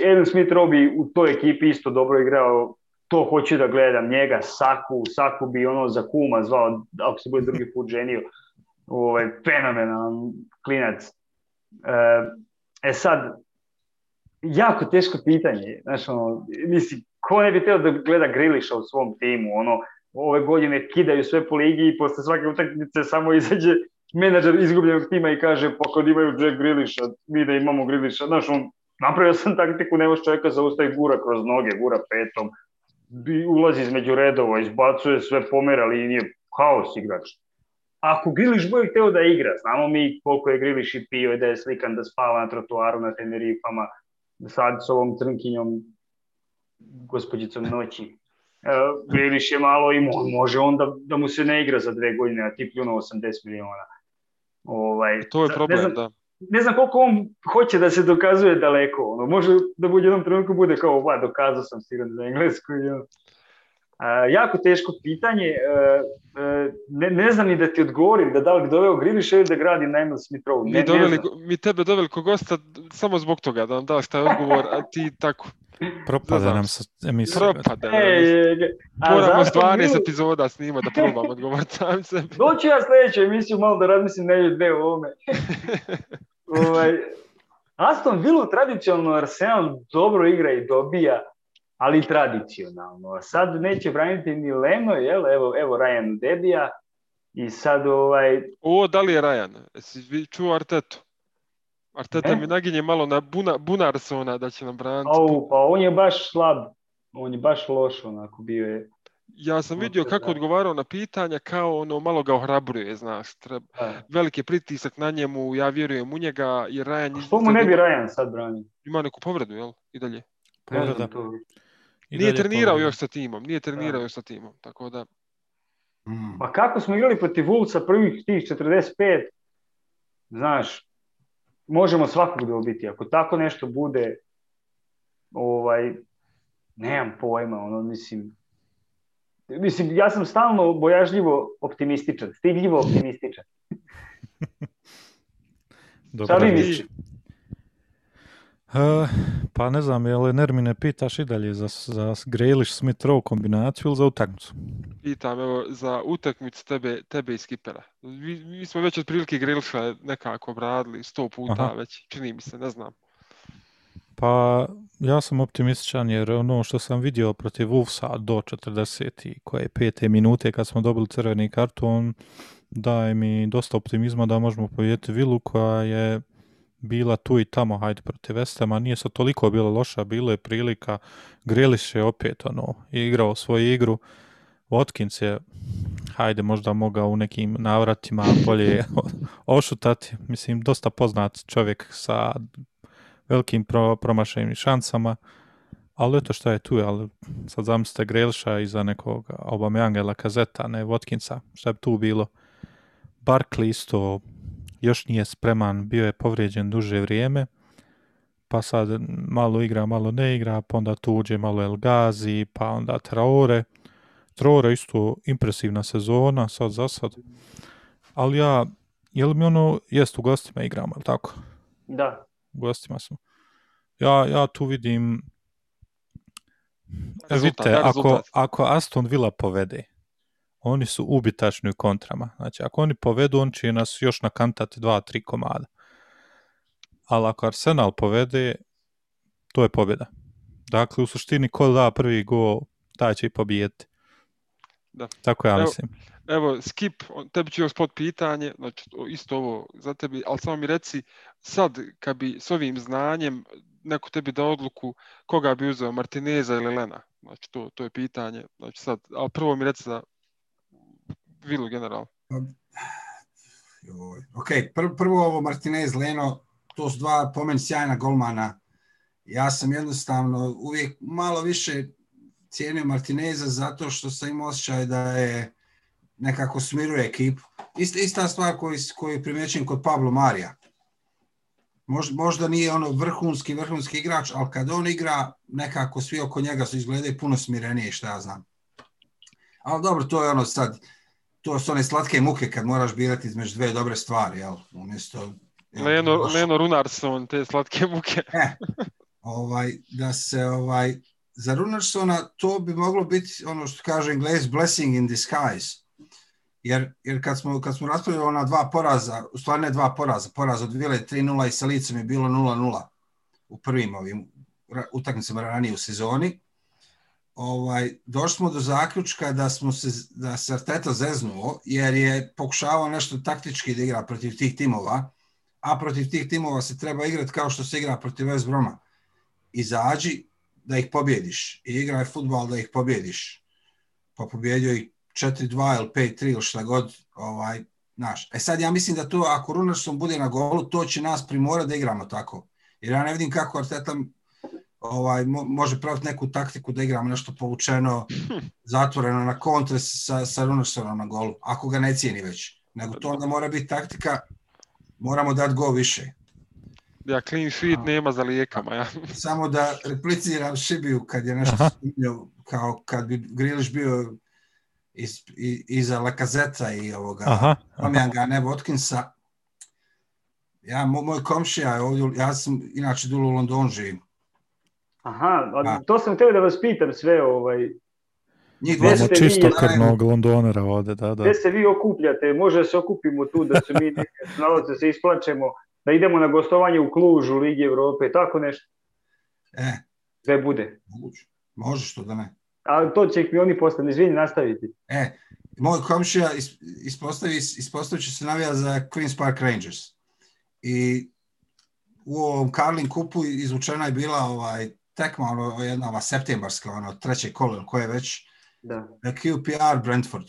Eden Smith Robi u toj ekipi isto dobro igrao, to hoću da gledam, njega, Saku, Saku bi ono za kuma zvao, ako se bude drugi put ženio, ovaj, fenomenalan klinac. E, e sad, jako teško pitanje, znaš, ono, mislim, ko ne bi teo da gleda Griliša u svom timu, ono, ove godine kidaju sve po ligi i posle svake utakmice samo izađe menadžer izgubljenog tima i kaže, pa kad imaju Jack Griliša, mi da imamo Griliša, znaš, on, napravio sam taktiku, nemaš čovjeka zaustavi gura kroz noge, gura petom, ulazi između redova, izbacuje sve pomera linije, haos igrač. Ako Griliš bude hteo da igra, znamo mi koliko je Griliš i pio i da je slikan da spava na trotuaru na Tenerifama, sad s ovom crnkinjom, gospođicom noći. E, Griliš je malo i može on da, mu se ne igra za dve godine, a ti pljuno 80 miliona. Ovaj, To je ne problem, znam, da. ne znam koliko on hoće da se dokazuje daleko. Ono, može da u jednom trenutku bude kao, va, dokazao sam sigurno za englesku. ono. A, jako teško pitanje. E, e, ne, ne znam ni da ti odgovorim da da li bi doveo Griliša ili da gradi na Emil Smith Rowe. Mi, doveli, mi tebe doveli ko gosta samo zbog toga, da nam daš taj odgovor, a ti tako. Propada Znam nam se. sa emisija. Propade. E, Moramo zašto 12 Milu- epizoda snima da probam odgovoriti sam sebi. Doću ja sljedeću emisiju malo da razmislim ne dve o ovome. ovaj, Aston Villa tradicionalno Arsenal dobro igra i dobija, ali tradicionalno. A sad neće braniti ni Leno, jel? Evo, evo Ryan Debija. I sad ovaj, O, da li je Rajan? Jesi vi čuo Artetu? Arteta Ne. mi naginje malo na Buna, Bunarsona da će nam braniti. au, pa on je baš slab. On je baš loš onako bio je. Ja sam vidio kako da. odgovarao na pitanja, kao ono malo ga ohrabruje, znaš. Treba, Da. veliki pritisak na njemu, ja vjerujem u njega, jer Rajan A Što mu ne bi Ryan sad branio? ima neku povredu, jel? I dalje. Ne Povreda. I Nije trenirao još sa timom, nije trenirao Da. još sa timom, tako da Mm. Pa kako smo igrali protiv Wolvesa prvih tih 45, znaš, možemo svakog dobiti. Ako tako nešto bude, ovaj, nemam pojma, ono, mislim, mislim, ja sam stalno bojažljivo optimističan, stidljivo optimističan. Dobra Šta vi mislite? E, pa ne znam, jel Nermine pitaš i dalje za, za Grealish Smith Rowe kombinaciju ili za utakmicu? pitam evo za utakmicu tebe, tebe i skipera. Mi, mi smo već otprilike Grilša nekako obradili sto puta Aha. već, čini mi se, ne znam. Pa ja sam optimističan jer ono što sam vidio protiv Wolvesa do 40 i koje pete minute kad smo dobili crveni karton daje mi dosta optimizma da možemo pobijediti Vilu koja je bila tu i tamo, hajde protiv Vestama, nije sad toliko bilo loša, bilo je prilika, Grealish je opet ono, igrao svoju igru, Watkins je, hajde možda mogao u nekim navratima bolje ošutati, mislim dosta poznat čovjek sa velikim pro, promašajnim šansama, ali eto šta je tu, ali sad zamislite Grealisha iza nekog Aubameyanga ili Kazeta, ne Watkinsa, šta bi tu bilo? Barkley isto još nije spreman, bio je povrijeđen duže vrijeme, pa sad malo igra, malo ne igra, pa onda tu uđe malo El Ghazi, pa onda Traore. Traore isto impresivna sezona, sad za sad. Ali ja, je li mi ono, jest u gostima igramo, je li tako? Da. U gostima smo. Ja, ja tu vidim, Rezultat, vidite, da, ako, ako Aston Villa povede, oni su ubitačni u kontrama. Znači, ako oni povedu, on će nas još nakantati dva, tri komada. Ali ako Arsenal povede, to je pobjeda. Dakle, u suštini, ko da prvi gol, taj će i pobijeti. Da. Tako ja Evo, mislim. Evo, Skip, tebi ću još spod pitanje, znači isto ovo za tebi, ali samo mi reci, sad kad bi s ovim znanjem neko tebi da odluku koga bi uzeo, Martineza ili Lena? Znači to, to je pitanje, znači sad, ali prvo mi reci za Vilu general. Joj. Ok, pr- prvo ovo Martinez, Leno, to su dva po meni sjajna golmana. Ja sam jednostavno uvijek malo više cijenio Martineza zato što sam imao osjećaj da je nekako smiruje ekipu. Ista, ista stvar koju, koju primjećujem kod Pablo Marija. Možda, možda nije ono vrhunski, vrhunski igrač, ali kad on igra, nekako svi oko njega su izgledaju puno smirenije, šta ja znam. Ali dobro, to je ono sad, to su one slatke muke kad moraš birati između dve dobre stvari, jel? Umjesto... jel, Leno, baš- Leno Runarson, te slatke muke. E, ovaj, da se ovaj, za Runarsona to bi moglo biti ono što kaže Englez blessing in disguise. Jer, jer kad smo, kad smo raspravljali ona dva poraza, u stvari ne dva poraza, poraz od Vile 3-0 i sa licem je bilo 0-0 u prvim ovim utakmicama ranije u sezoni. Ovaj, došli smo do zaključka da smo se, da se Arteta zeznuo, jer je pokušavao nešto taktički da igra protiv tih timova, a protiv tih timova se treba igrati kao što se igra protiv West Broma. Izađi da ih pobjediš i igraj futbal da ih pobjediš. Pa pobjedio ih 4-2 ili 5-3 ili šta god. Ovaj, znaš. E sad ja mislim da to ako Runerson bude na golu, to će nas primorati da igramo tako. Jer ja ne vidim kako Arteta ovaj, mo- može praviti neku taktiku da igramo nešto povučeno, zatvoreno na kontre sa, sa Runersonom na golu, ako ga ne cijeni već. Nego to onda mora biti taktika, moramo dati go više. Ja, clean sheet A. nema za lijekama, ja. Samo da repliciram Šibiju kad je nešto spominjao, kao kad bi Griliš bio iz, i, iza Lakazeta i ovoga Aha, aha. Omjanga, ne Watkinsa. Ja, mo- moj komšija je ovdje, ja sam inače dulu u Londonu živim. Aha, a Da. to sam htio da vas pitam sve, ovaj, Njih ste vi čisto jedan- krvnog Londonera ovde, da, da. gde se vi okupljate, može da se okupimo tu, da se mi neke nalaze, se isplačemo, da idemo na gostovanje u Kluž, u Ligi Evrope, tako nešto, E, sve bude. moguće. Može što da ne. Ali to će mi oni posle, izvini, nastaviti. E, moj komšija is- ispostavi, ispostavit će se navija za Queen's Park Rangers. I u ovom Carling kupu izvučena je bila ovaj tekma, ono, jedna ova septembarska, ono, treće kolo, koje već, Da. QPR Brentford.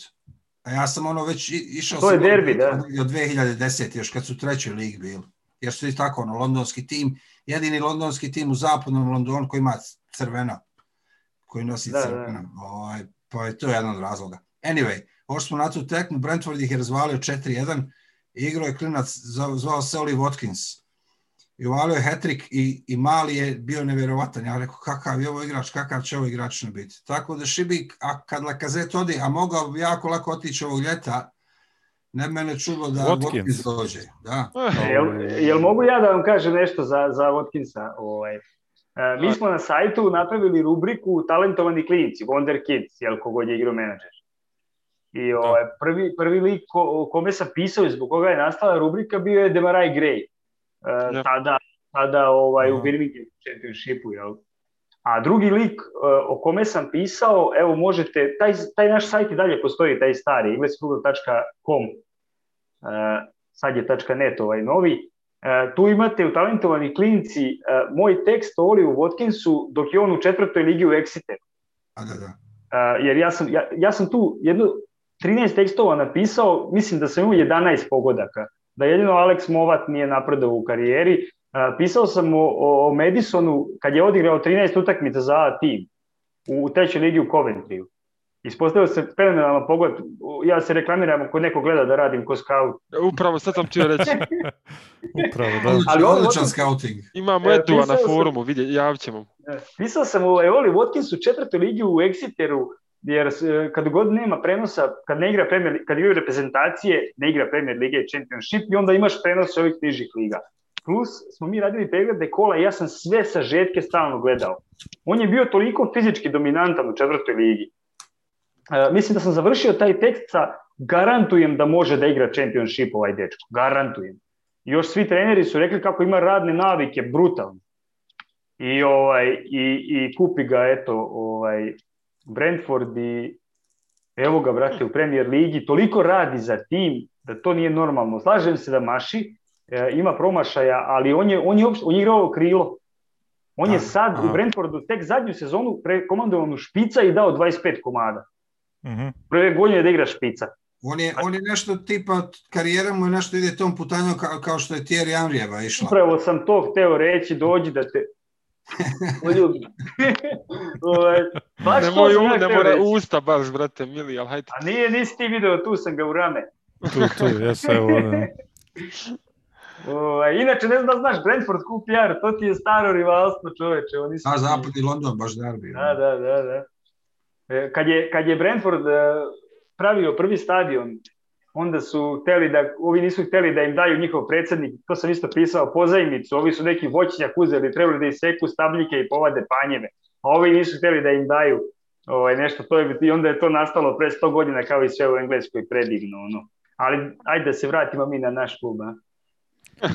A ja sam ono već išao To je derbi, da. Od 2010. još kad su u trećoj ligi bili. Jer su i tako ono, londonski tim, jedini londonski tim u zapadnom Londonu koji ima crveno, koji nosi Da, da. crveno. Ovaj, pa je to jedan od razloga. Anyway, ovo smo na tu tekmu, Brentford ih je razvalio 4-1, igrao je klinac, zva- zvao se Oli Watkins. I uvalio je hat-trick i, i mali je bio nevjerovatan. Ja rekao, kakav je ovo igrač, kakav će ovo igrač ne biti. Tako da Šibik, a kad Lakazet odi, a mogao bi jako lako otići ovog ljeta, ne mene čulo da Watkins. Watkins dođe. Da. Eh, Jel, jel mogu ja da vam kažem nešto za, za Watkinsa? Ovaj, e, mi smo na sajtu napravili rubriku talentovani klinci, Wonder Kids, jel kogod je igrao menadžer. I ovaj, prvi, prvi lik ko, o kome sam pisao i zbog koga je nastala rubrika bio je Demarai Gray. E, Jep. tada, tada ovaj, u. Birmingham Championshipu, jel? A drugi lik e, o kome sam pisao, evo možete, taj, taj naš sajt i dalje postoji, taj stari, engleskfutbol.com, e, sad je .net ovaj novi, tu imate u talentovani klinci moj tekst o Oliu Watkinsu dok je on u četvrtoj ligi u Exeteru. A, da, da. Jer ja sam, ja, ja sam tu jedno 13 tekstova napisao, mislim da sam imao 11 pogodaka. Da jedino Alex Movat nije napredao u karijeri. Uh, pisao sam o, o, o Madisonu kad je odigrao 13 utakmica za tim u trećoj ligi u Coventryju. Ispostavio se fenomenalan pogod. Ja se reklamiram ako neko gleda da radim ko scout. Upravo sad sam htio reći. Upravo, da. Ali odličan scouting. Imamo E, Edua na forumu, vidje, javit ćemo. E, Pisao sam o Eoli Watkinsu u četvrtoj ligi u Exeteru, jer e, kad god nema prenosa, kad ne igra Premier, kad igraju reprezentacije, ne igra Premier Lige i Championship i onda imaš prenos ovih nižih liga. Plus smo mi radili preglede kola i ja sam sve sažetke stalno gledao. On je bio toliko fizički dominantan u četvrtoj ligi. E, mislim da sam završio taj tekst sa garantujem da može da igra Championship ovaj dečko. Garantujem. Još svi treneri su rekli kako ima radne navike, brutalno i ovaj i, i kupi ga eto ovaj Brentford i evo ga brate u Premier ligi toliko radi za tim da to nije normalno slažem se da maši e, ima promašaja ali on je on je uopšte- on je igrao krilo on je sad aha. u Brentfordu tek zadnju sezonu prekomandovan špica i dao 25 komada Mhm. prve godine da igra špica On je, on je nešto tipa, karijera mu je nešto ide tom putanjom kao, kao što je Thierry Henryjeva išla. Upravo sam to hteo reći, dođi da te poljubim. Ovaj, baš to Nemoj, sam u, ja hteo nemoj reći. usta baš, brate, mili, ali hajde. A nije, nisi ti video, tu sam ga u rame. Tu, tu, jes, evo, ovde. Ovaj, inače, ne znam da znaš, Brentford QPR, to ti je staro rivalstvo čoveče. Oni su A zapadni London, baš derbi. Da, da, da, da. E, Kad je, kad je Brentford e, pravio prvi stadion, onda su hteli da, ovi nisu hteli da im daju njihov predsednik, to sam isto pisao, pozajmicu, ovi su neki voćnjak uzeli, trebali da iseku stabljike i povade panjeve, a ovi nisu hteli da im daju ovaj, nešto, to je, i onda je to nastalo pre 100 godina kao i sve u Engleskoj predivno, ono. Ali ajde da se vratimo mi na naš klub, a?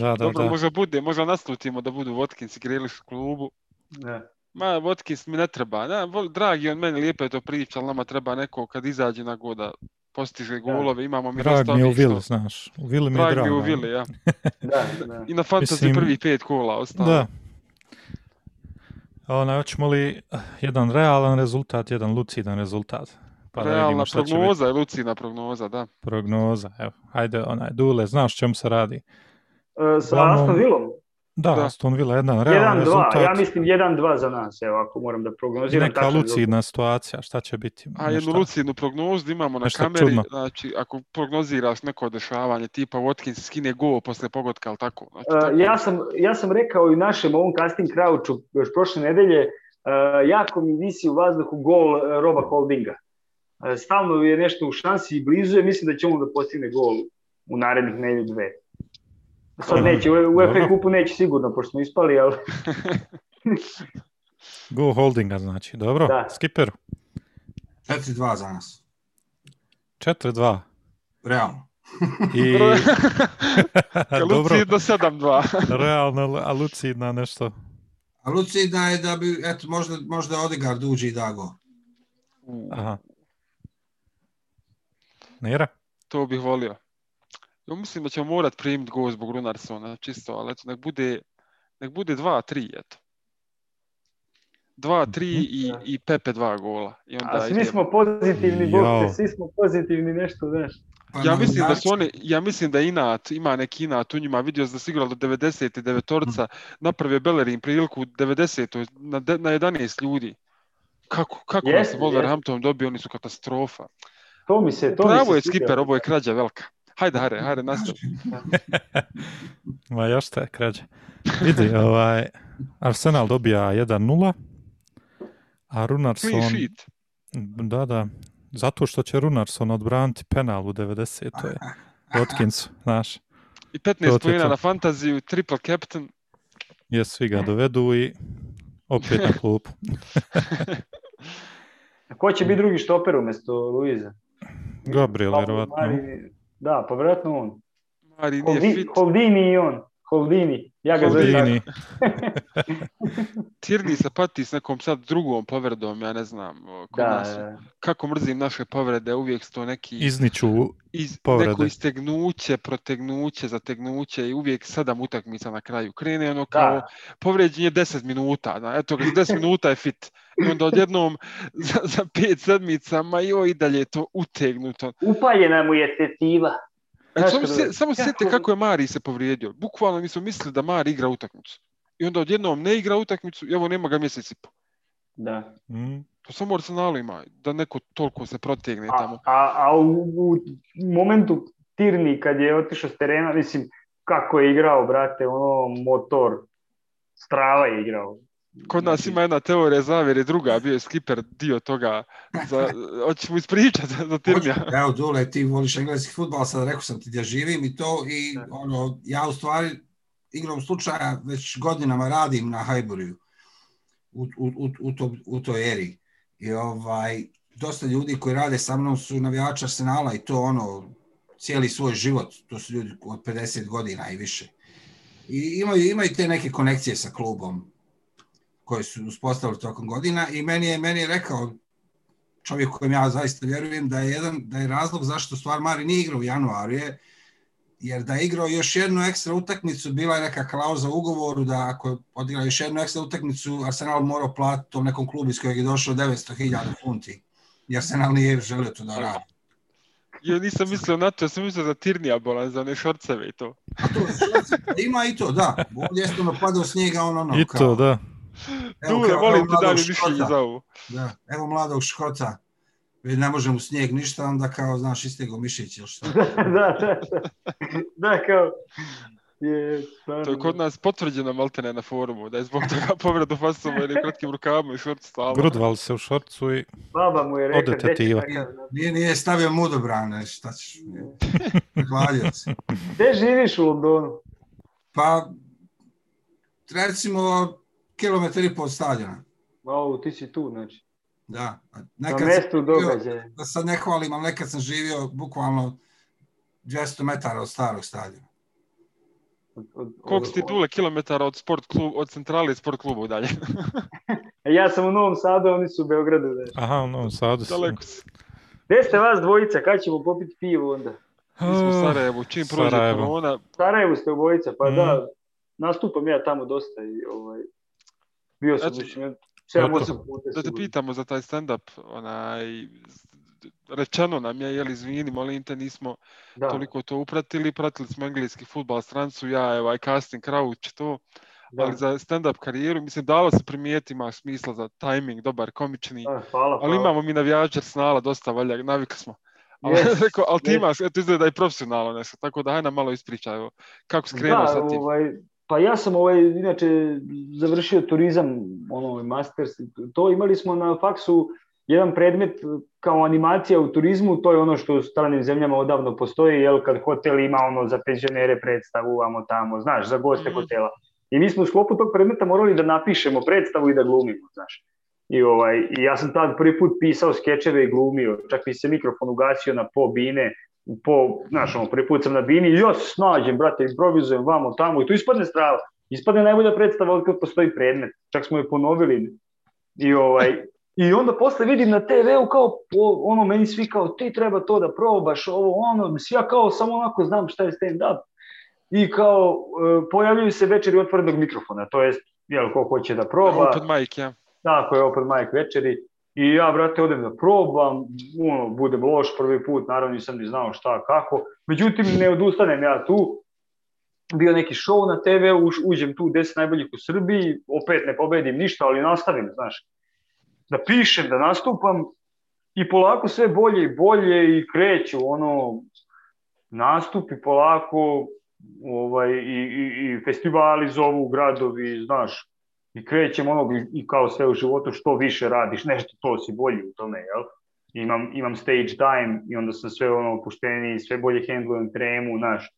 Da, da, Dobro, da. možda bude, možda naslutimo da budu Watkins igrali u klubu. Da. Ma, Watkins mi ne treba. Vol, dragi on meni lijepo je to priča, ali nama treba neko kad izađe na goda postiže golove, imamo mi Drag dosta mi je u Vili, znaš. U Vili mi je Drag drag. mi je u. Vili, ja. Da, da. I na fantasy Mislim- prvi pet kola ostalo. Da. Ona, hoćemo li eh, jedan realan rezultat, jedan lucidan rezultat? Pa da Realna biti prognoza Lucina prognoza, da. prognoza. Evo, hajde, onaj, Dule, znaš čemu se radi? E, sa Aston Villom, Da, Da. Aston Villa, jedan realan 1-2, rezultat. ja mislim 1-2 za nas, evo, ako moram da prognoziram. neka lucidna situacija, šta će biti? A jednu lucidnu prognozu imamo na Nešto kameri, čudno. znači ako prognoziraš neko dešavanje, tipa Watkins skine gol posle pogotka, ali tako? Znači, Uh, tako. ja, sam, ja sam rekao i našem ovom casting crouchu još prošle nedelje, uh, jako mi visi u vazduhu gol uh, Roba Holdinga. Uh, stalno je nešto u šansi i blizu je, mislim da će on da postigne gol u narednih nedelju dve. Sad neće, u, FA kupu neće sigurno, pošto smo ispali, ali Go holdinga znači, dobro. Da. Skipper, 4-2 za nas. 4-2. Realno. I Lucidno 7-2. realno, a lucidna nešto. A lucidna je da bi, eto, možda, možda Odegaard uđe i da go. Aha. Nera? To bih volio. Ja mislim da ćemo morat primiti go zbog Runarsona, čisto, ali eto, nek bude, nek bude 2-3, eto. 2-3 i, Da. i Pepe dva gola. I onda A svi idemo. smo pozitivni, bog te, svi smo pozitivni nešto, znaš. Pa Ja mislim da su oni, ja mislim da inat, ima neki inat u njima, vidio sam da igrali do 90. devetorica, napravio Bellerin priliku u 90. na, de- na 11 ljudi. Kako, kako nas Jeste, je Wolverhampton dobio, oni su katastrofa. To mi se, to mi Pravo se je skiper, ovo je krađa velika. Hajde, hajde, hajde, nastavi. Ma još te krađe. Vidi, ovaj, Arsenal dobija 1-0, a Runarsson... Clean sheet. Da, da. Zato što će Runarsson odbraniti penal u 90. Watkins, znaš. I To 15 ti je pojena to. na fantaziju, triple captain. Jes, svi ga dovedu i opet na klupu. Ko će biti drugi štoper umjesto Luiza? Gabriel, vjerovatno. Mari- Da, pa vjerojatno on. Mari nije Holdi, fit. Holdini i on. Holdini. Ja ga zovem tako. Holdini. Tierney se pati s nekom sad drugom povredom, ja ne znam. Kod Da, nas, da. kako mrzim naše povrede, uvijek su to neki Izniču iz, povrede. neko istegnuće, protegnuće, zategnuće i uvijek sedam utakmica na kraju. Krene ono kao, Da. povrijeđen je 10 minuta, da, eto ga, 10 minuta je fit. I onda odjednom za, za pet sedmica, ma joj i dalje je to utegnuto. Upaljena mu je tetiva. E, Znaš samo se, samo sjetite kako- kako je Mari se povrijedio. Bukvalno mi smo mislili da Mari igra utakmicu. I onda odjednom ne igra utakmicu i evo nema ga mjesec i po. Da. Mm, To samo u Arsenalu ima, da neko toliko se protegne A, tamo. a, a u, u momentu Tirni kad je otišao s terena, mislim, kako je igrao, brate, ono, motor, strava je igrao. Kod nas Znači, ima jedna teorija zavjere, druga, bio je skipper dio toga. Za, hoćemo ispričati za, za Tirnija. Hoću. Evo, Dule, ti voliš engleski futbal, sad rekao sam ti gdje živim i to, i Da. ono, ja u stvari igrom slučaja već godinama radim na Highbury u, u, u, u, to, u toj eri. I ovaj, dosta ljudi koji rade sa mnom su navijači Arsenala i to ono, cijeli svoj život, to su ljudi od 50 godina i više. I imaju, imaju te neke konekcije sa klubom koje su uspostavili tokom godina i meni je, meni je rekao čovjek kojem ja zaista vjerujem da je jedan da je razlog zašto stvar Mari nije igrao u januaru je jer da je igrao još jednu ekstra utakmicu bila je neka klauza u ugovoru da ako je odigrao još jednu ekstra utakmicu Arsenal morao platiti tom nekom klubu iz kojeg je došao 900.000 funti jer Arsenal nije želio to da radi. Ja nisam mislio na to, ja sam mislio za Tirnija bolan, za one šorceve i to. A to, ima i to, da. Ovdje je ono padao snijega, on ono. I kao, to, da. Evo, Dule, evo te mladog dalje mišljenje za ovo. Da, evo mladog Škota. Već ne može mu snijeg ništa, onda kao, znaš, istego mišić ili šta. da, da, da. Da, kao, je, stvarno. To je kod nas potvrđeno maltene na forumu, da je zbog toga povredu fasova ili kratkim rukavama i šorci stalno. Grudval se u šorcu i Baba mu je rekla, Ode gdje će tetiva. takav, da. Nije, nije stavio mudobrane, šta ćeš. Prihvalio se. Gdje živiš u Londonu? Pa, recimo, kilometar i pol stadiona. O, ti si tu, znači. Da. A Na Nekad mjestu živio, događaja. da sad ne hvalim, ali nekad sam živio bukvalno 200 metara od starog stadiona. Od- od- Koliko od- dule kilometara od sport klub, od centrale sport klubu dalje? Ja sam u Novom Sadu, oni su u Beogradu. Znači. aha, u Novom Sadu sam. Daleko si. Gdje ste vas dvojica? Kad ćemo popiti pivo onda? Mi smo u Sarajevu, čim prođe Sarajevo. korona, Sarajevu ste obojica, pa Mm. da, nastupam ja tamo dosta i ovaj, bio sam Znači, mislim, 7 eto, 8 puta. da te pitamo za taj stand-up, onaj, rečeno nam je, jel izvini, molim te, nismo Da. toliko to upratili, pratili smo engleski futbal strancu, ja, evo, I casting Crouch, to, da. ali za stand-up karijeru, mislim, dalo se primijeti, ima smisla za timing, dobar, komični, Da, hvala, ali hvala. imamo mi navijače Arsenala dosta, valja, navikli smo. Ali, Yes, rekao, ali ti yes. imaš, eto izgleda i profesionalno nešto, tako da hajde nam malo ispričaj, evo, kako si krenuo Da, sa tim. ovaj, pa ja sam ovaj, inače završio turizam, ono, masters, to imali smo na faksu jedan predmet kao animacija u turizmu, to je ono što u stranim zemljama odavno postoji, jel, kad hotel ima ono za penzionere predstavu, vamo tamo, znaš, za goste Mhm. hotela. I mi smo u sklopu tog predmeta morali da napišemo predstavu i da glumimo, znaš. I, ovaj, I ja sam tad prvi put pisao skečeve i glumio, čak mi se mikrofon ugasio na po bine, po, znaš, ono, prvi put sam na bini ja se snađem, brate, improvizujem vamo, tamo i tu ispadne strava. Ispadne najbolja predstava od kad postoji predmet. Čak smo je ponovili. I, ovaj, I onda posle vidim na TV-u kao, ono, meni svi kao, ti treba to da probaš, ovo, ono, ja kao samo onako znam šta je stand-up. I kao, e, pojavljuju se večeri otvorenog mikrofona, to jest, jel, ko hoće da proba. Open mic, ja. Tako je, open mic večeri. I ja, brate, odem da probam, ono, budem loš prvi put, naravno nisam ni znao šta, kako. Međutim, ne odustanem ja tu. Bio neki show na TV, uš, uđem tu 10 najboljih u Srbiji, opet ne pobedim ništa, ali nastavim, znaš. Da pišem, da nastupam i polako sve bolje i bolje i kreću, ono, nastupi polako, ovaj, i, i, i festivali zovu gradovi, znaš, i krećem onog i kao sve u životu što više radiš, nešto to si bolji u tome, jel? Imam, imam stage time i onda sam sve ono opušteniji, sve bolje handlujem tremu, znaš,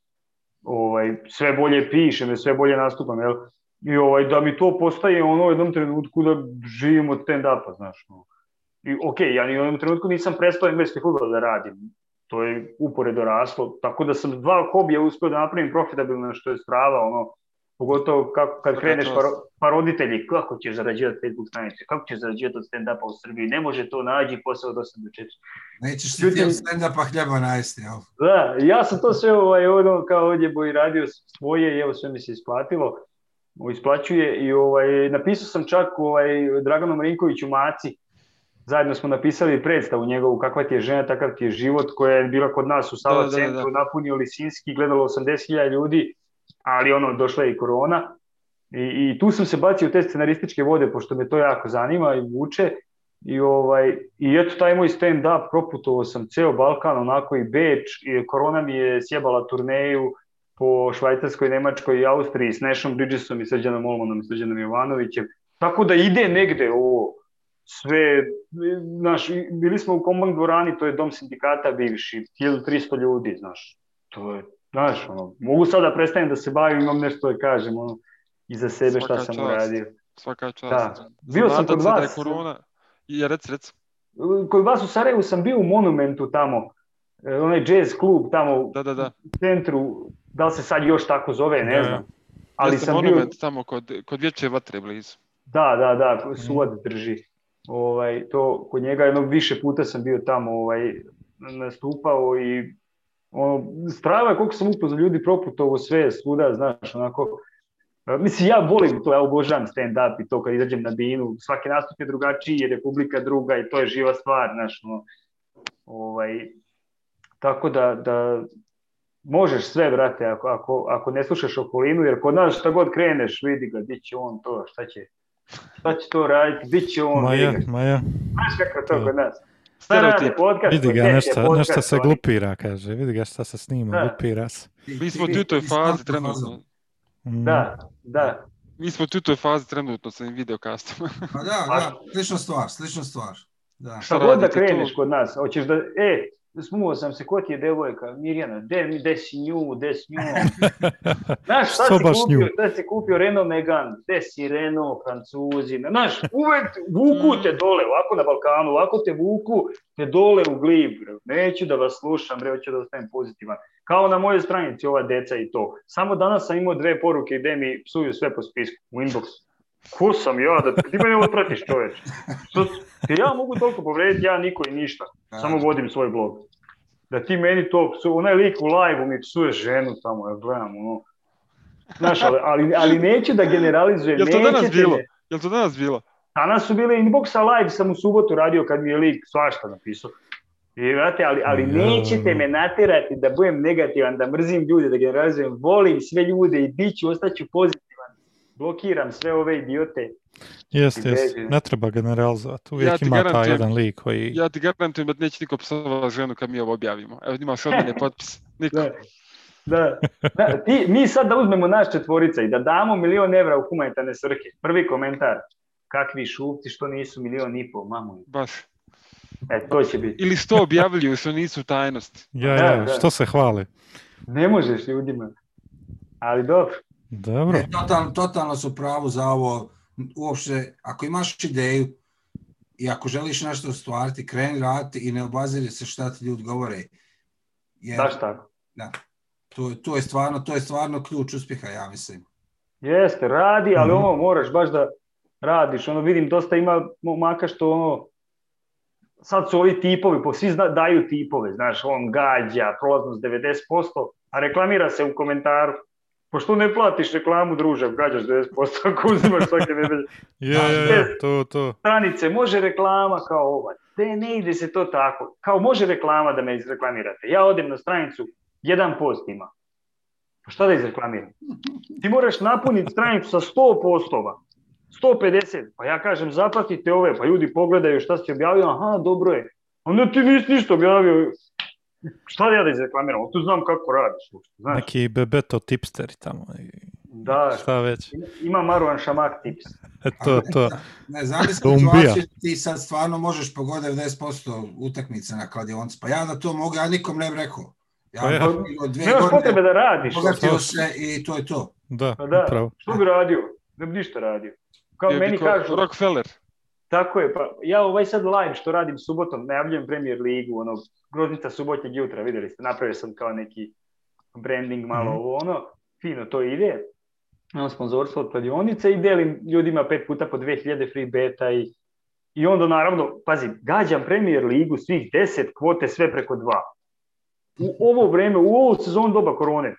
ovaj, sve bolje pišem, sve bolje nastupam, jel? I ovaj, da mi to postaje ono u jednom trenutku da živim od stand-upa, znaš. No. I okay, ja ni u jednom trenutku nisam prestao engleski futbol da radim. To je uporedo raslo, tako da sam dva hobija uspeo da napravim profitabilno, što je strava, ono, Pogotovo kako, kad kreneš pa, pa roditelji, kako ćeš zarađivati Facebook stranice, kako ćeš zarađivati od stand-upa u Srbiji, ne može to nađi posao od 8 do 4. Nećeš ti od stand-upa hljeba najesti, jel? Da, ja sam to sve ovaj, ono, kao ovdje boj radio svoje i evo sve mi se isplatilo, isplaćuje i ovaj, napisao sam čak ovaj, Draganu Marinkoviću Maci, zajedno smo napisali predstavu njegovu kakva ti je žena, takav ti je život, koja je bila kod nas u Sava da, da, da, centru, da. napunio Lisinski, gledalo 80.000 ljudi, ali ono, došla je i korona. I, i tu sam se bacio u te scenarističke vode, pošto me to jako zanima i vuče. I, ovaj, i eto taj moj stand-up, proputovao sam ceo Balkan, onako i Beč, i korona mi je sjebala turneju po Švajcarskoj, Nemačkoj i Austriji s Nešom Bridgesom i Srđanom Olmanom i Srđanom Jovanovićem, tako da ide negde ovo, sve, znaš, bili smo u Kombank dvorani, to je dom sindikata bivši, 1300 ljudi, znaš, to je Znaš, ono, mogu sad da prestanem da se bavim, imam nešto da kažem, ono, iza sebe šta sam uradio. Svaka čast. Da. Bio sam kod vas. Da korona... I rec, rec. Kod vas u Sarajevu sam bio u Monumentu tamo, e, onaj jazz klub tamo da, da, da. u centru, da li se sad još tako zove, ne da. znam. Ali Jeste sam monument bio... tamo kod, kod Vječe vatre blizu. Da, da, da, suad mm. drži. Ovaj, to, kod njega jednog više puta sam bio tamo ovaj, nastupao i strava je koliko sam upoznao ljudi proputovo sve svuda, znaš, onako, Mislim, ja volim to, ja obožavam stand-up i to kad izađem na binu, svaki nastup je drugačiji, je Republika druga i to je živa stvar, znaš, no, ovaj, tako da, da možeš sve, brate, ako, ako, ako ne slušaš okolinu, jer kod nas šta god kreneš, vidi ga, di će on to, šta će, šta će to raditi, di će on, Maja, Maja. Znaš kako to kod nas? Stereotip. Podcast, vidi ga, nešto, nešto se glupira, kaže. Vidi ga šta se snima, da. glupira se. Mi smo tu u toj fazi trenutno. Mm. Da, da. Mi smo tu u toj fazi trenutno sa videokastom. Pa da, da, slična stvar, slična stvar. Da. Šta god da kreneš tu? kod nas, hoćeš da, e, smuo sam se, ko ti je devojka, Mirjana, de, de si nju, de si nju. Znaš, šta si kupio, šta si kupio Renault Megane, de si Renault, Francuzi, znaš, uvek vuku te dole, ovako na Balkanu, ovako te vuku te dole u glib, neću da vas slušam, bre, hoću da ostavim pozitivan. Kao na mojoj stranici ova deca i to. Samo danas sam imao dve poruke gde mi psuju sve po spisku, u inboxu. Ko sam ja da ti mene odpratiš čoveč? Ja mogu toliko povrediti, ja niko i ništa. Samo vodim svoj blog. Da ti meni to psu, onaj lik u live-u mi psuje ženu tamo, ja gledam, ono. Znaš, ali, ali, ali neću da generalizujem. Jel to danas bilo? Jel to danas bilo? Danas su bile inboxa live, sam u subotu radio kad mi je lik svašta napisao. I, vrate, ali, ali nećete me naterati da budem negativan, da mrzim ljude, da generalizujem, volim sve ljude i bit ću, ostaću pozitivan blokiram sve ove idiote. Jeste, jeste. Ne treba generalizovati. Uvijek ja ima taj jedan lik koji... Ja ti garantujem da neće niko psovati ženu kad mi ovo objavimo. Evo imaš od mene potpis. Niko. Da. Da. da. Ti, mi sad da uzmemo naš četvorica i da damo milion evra u humanitarne svrhe. Prvi komentar. Kakvi šupci što nisu milion i pol, mamu. Baš. E, to će biti. Ili sto objavljuju što nisu tajnosti. Ja, ja, da, da. što se hvale. Ne možeš ljudima. Ali dobro. Dobro. Ne, totalno, totalno su pravu za ovo. Uopšte, ako imaš ideju i ako želiš nešto ostvariti, kreni raditi i ne obaziri se šta ti ljudi govore. Jer, Baš tako. da, to, to, je stvarno, to je stvarno ključ uspjeha, ja mislim. Jeste, radi, ali Mhm. ono moraš baš da radiš. Ono vidim dosta ima momaka što ono sad su ovi tipovi, po svi zna, daju tipove, znaš, on gađa, prolaznost 90%, a reklamira se u komentaru. Pošto ne platiš reklamu, druže, gađaš 90% ako uzimaš svake nedelje. Je, je, je, to, to. Stranice, može reklama kao ova. Ne, ne ide se to tako. Kao može reklama da me izreklamirate. Ja odem na stranicu, jedan post ima. Pa šta da izreklamiram? Ti moraš napuniti stranicu sa 100 postova. 150. Pa ja kažem, zapratite ove, pa ljudi pogledaju šta si objavio, aha, dobro je. Onda ti nisi ništa objavio. Šta da ja da izreklamiram? Tu znam kako radiš. Znaš, Neki bebeto tipsteri tamo. i da, Šta već. ima Maruan Šamak tips. E, to, to. Ne, zamisli situaciju, ti sad stvarno možeš pogoditi 90% utakmice na kladionci. Pa ja da to mogu, ja nikom ne bi rekao. Ja Pa ja. dvije Nemaš potrebe godine, da radiš. bogatio se i to je to. Da, Pa da, upravo. što bi radio? Ne bi ništa radio. Kao Je meni kažu, Rockefeller. Tako je, pa ja ovaj sad live što radim subotom, najavljujem Premier ligu, ono, groznica subotnjeg jutra, vidjeli ste, napravio sam kao neki branding malo Mhm. ovo, ono, fino to ide. Imam sponzorstvo od kladionice i delim ljudima pet puta po 2000 free beta i, i onda naravno, pazi, gađam Premier ligu svih 10 kvote sve preko dva. U ovo vreme, u ovu sezonu doba korone,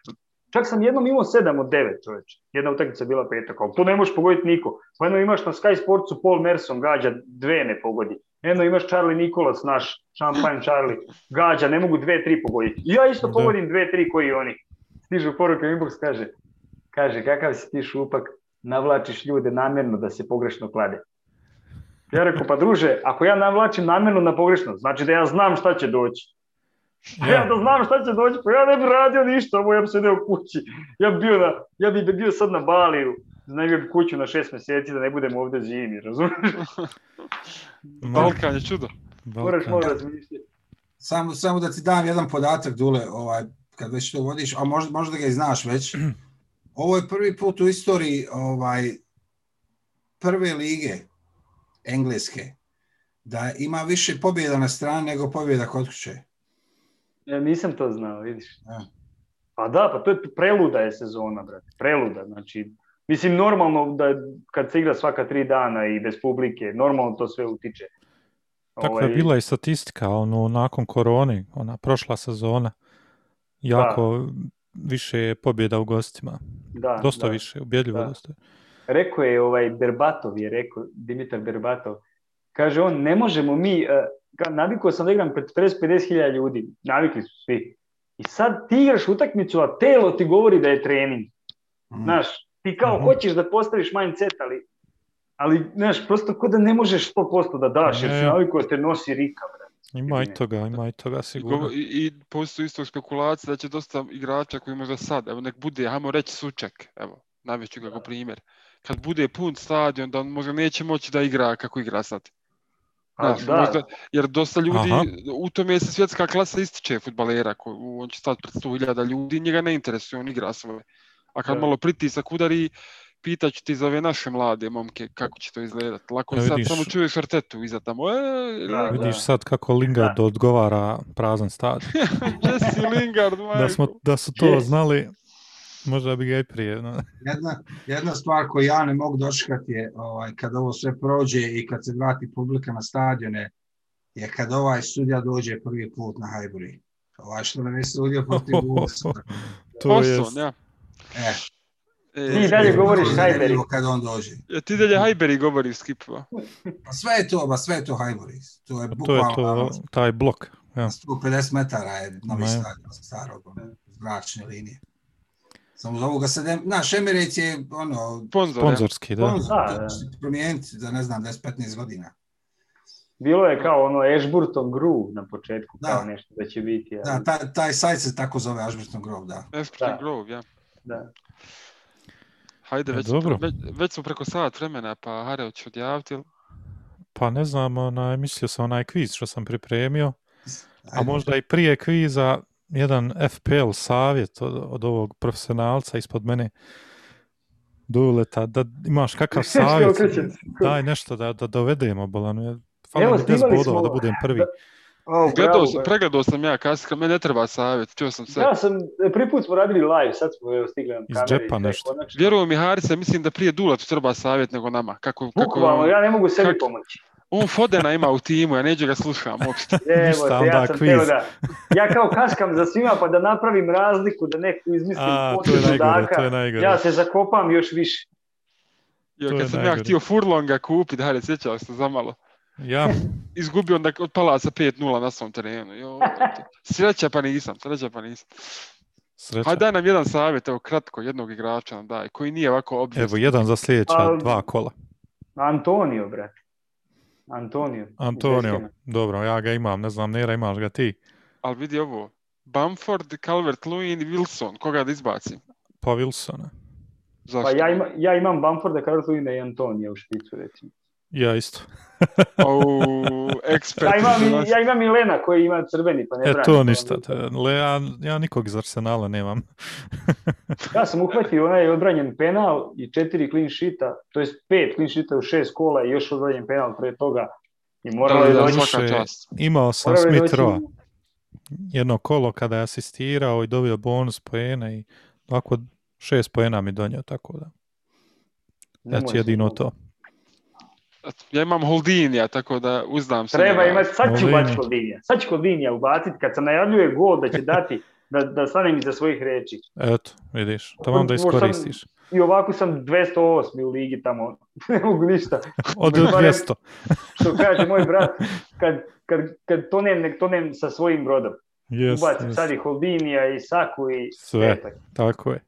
Čak sam jednom imao 7 od 9 čoveče. Jedna utakmica je bila petak, to ne možeš pogoditi niko. Pa jedno imaš na Sky Sportsu Paul Merson gađa, dve ne pogodi. Jedno imaš Charlie Nikolac, naš šampanj Charlie, gađa, ne mogu dve, tri pogoditi. Ja isto Da. pogodim dve, tri koji oni. Stižu poruke, inbox kaže, kaže, kakav si ti šupak, navlačiš ljude namjerno da se pogrešno klade. Ja rekao, pa druže, ako ja navlačim namjerno na pogrešno, znači da ja znam šta će doći. Ja. ja da znam šta će doći, pa ja ne bi radio ništa, ovo ja bi sedeo kući. Ja bi bio, na, ja bi bio sad na Baliju, najmio bi kuću na šest mjeseci da ne budem ovdje zimi, razumiješ? Balkan je čudo. Moraš Balkan. malo razmišljati. Samo, samo da ti dam jedan podatak, Dule, ovaj, kad već to vodiš, a možda, možda ga i znaš već. Ovo je prvi put u istoriji ovaj, prve lige engleske da ima više pobjeda na strani nego pobjeda kod kuće. Ja, nisam to znao, vidiš. Da. Pa da, pa to je preluda je sezona, brate, preluda, znači, mislim normalno da kad se igra svaka tri dana i bez publike, normalno to sve utiče. Takva je Ovaj, bila i statistika, ono, nakon korone, ona prošla sezona, jako više je pobjeda u gostima. da, Dosta da. više, ubjedljivo Da. dosta. Rekao je ovaj Berbatov, je rekao, Dimitar Berbatov, kaže on, ne možemo mi, uh, navikao sam da igram pred 40-50 hiljada ljudi, navikli su svi. I sad ti igraš utakmicu, a telo ti govori da je trening. Mm. Znaš, ti kao Mhm. hoćeš da postaviš mindset, ali, ali znaš, prosto ko da ne možeš 100% da daš, jer si Ne. navikao da te nosi rika, brate. Ima i toga, ima i toga sigurno. i, i postoji isto spekulacija da će dosta igrača koji možda sad, evo nek bude, hajmo reći Suček, evo, navešću ga kao primjer. Kad bude pun stadion, da on možda neće moći da igra kako igra sad. Pa Znaš, da, možda, jer dosta ljudi, Aha. u tome se svjetska klasa ističe futbalera, ko, on će stati pred 100.000 ljudi, njega ne interesuje, on igra svoje. A kad Da. malo pritisak udari, pitaću ti za ove naše mlade momke kako će to izgledati. Lako je E, sad vidiš. samo čuješ Artetu iza tamo. E, Da, Vidiš da. sad kako Lingard odgovara prazan stadion. Jesse Lingard, Da, smo, majko. da su to Yes. znali, možda bi ga i prije. No. Jedna, jedna stvar koju ja ne mogu dočekati je ovaj, kad ovo sve prođe i kad se vrati publika na stadione, je kad ovaj sudja dođe prvi put na Highbury. Ovaj što nam je sudio protiv Wolvesa. To je, ja. E, E, Ti dalje govoriš Vrlo zanimljivo Highbury. Kad on dođe. ja, ti dalje Highbury govori skipova. Pa sve je to, ba sve je to Highbury. To je Pa to je bukvalno to, taj blok. Ja. 150 metara je novi stadion starog, zračne linije. Samo zovu ga se, ne- znaš, Emirates je ono, Sponzor. Sponzorski, da. sponzor, Da, da. se promijeniti za ne znam 10-15 godina. Bilo je kao ono Ashburton Groove na početku, Da. kao nešto da će biti. ali- Da, taj, taj sajt se tako zove Ashburton Grove, da. Ashburton Da. Grove, ja. da. Hajde, E, već, dobro. već, već smo preko sat vremena, pa Hare, hoćeš odjaviti? ili? Pa ne znam, onaj, mislio sam onaj kviz što sam pripremio, a Ajde. možda i prije kviza jedan FPL savjet od, od ovog profesionalca ispod mene. Duleta, da imaš kakav savjet, daj nešto da, da dovedemo Bolanu. Fali Evo, mi 10 snimali bodova smo- da budem prvi. da- O, Gledao sam, pregledao sam ja kasnije, meni ne treba savjet, čuo sam sve. Ja sam, prvi put smo radili live, sad smo evo, stigli na Iz kamere. džepa i sve, nešto. konačno. Vjerujem mi Harise, mislim da prije Duletu treba savjet nego nama. Kako, kako Bukvalno, ja ne mogu sebi kako- pomoći. On Fodena ima u timu, ja neđe ga slušam uopšte. Evo, te, ja sam teo da, ja kao kaskam za svima pa da napravim razliku, da neko izmislim A, to je najgore, to je najgore. Ja se zakopam još više. Jo, kad sam ja najgore. htio Furlonga kupiti, hajde, sjećao se za malo. Ja, Izgubio onda od Palaca 5-0 na svom terenu. Jo, sreća pa nisam, sreća pa nisam. sreća. Hajde daj nam jedan savjet, evo kratko, jednog igrača nam daj, koji nije ovako obvijesno. Evo, jedan za sljedeća A- dva kola. Antonio, brate. Antonio. Antonio, dobro, ja ga imam, ne znam, Nera, imaš ga ti. Ali vidi ovo, Bamford, Calvert-Lewin i Wilson, koga da izbacim? Pa Wilsona. Zašto? Pa ja, ima, ja imam Bamforda, Karolina i Antonija u špicu, recimo. Ja isto. Au, ekspert. Ja imam, ja imam i Lena koji ima crveni, pa ne E, branim, to pa ništa. Le, ja, ja nikog iz Arsenala nemam. Ja sam uhvatio onaj odbranjen penal i četiri clean sheeta, to jest pet clean sheeta u šest kola i još odbranjen penal pre toga. I moralo Da, je da, doći, svaka čast. Imao sam moralo je Smith doći Roa. Jedno kolo kada je asistirao i dobio bonus poena i ovako šest poena mi donio, tako da. Nemoj Eto, jedino to. Ja imam Holdinija, tako da uzdam se. Treba njega. imati, sad ću Molini. baciti Koldinija. Sad ću Koldinija ubaciti kad sam najavljuje gol da će dati, da, da stanem iza svojih reči. Eto, vidiš, to vam da iskoristiš. I ovako sam 208 u ligi tamo, ne mogu ništa. Od barem- 200. Što kaže moj brat, kad, kad, kad tonem, nek tonem sa svojim brodom. Yes, Ubacim sad i Holdinija i Saku i Sve. Petak. Tako je.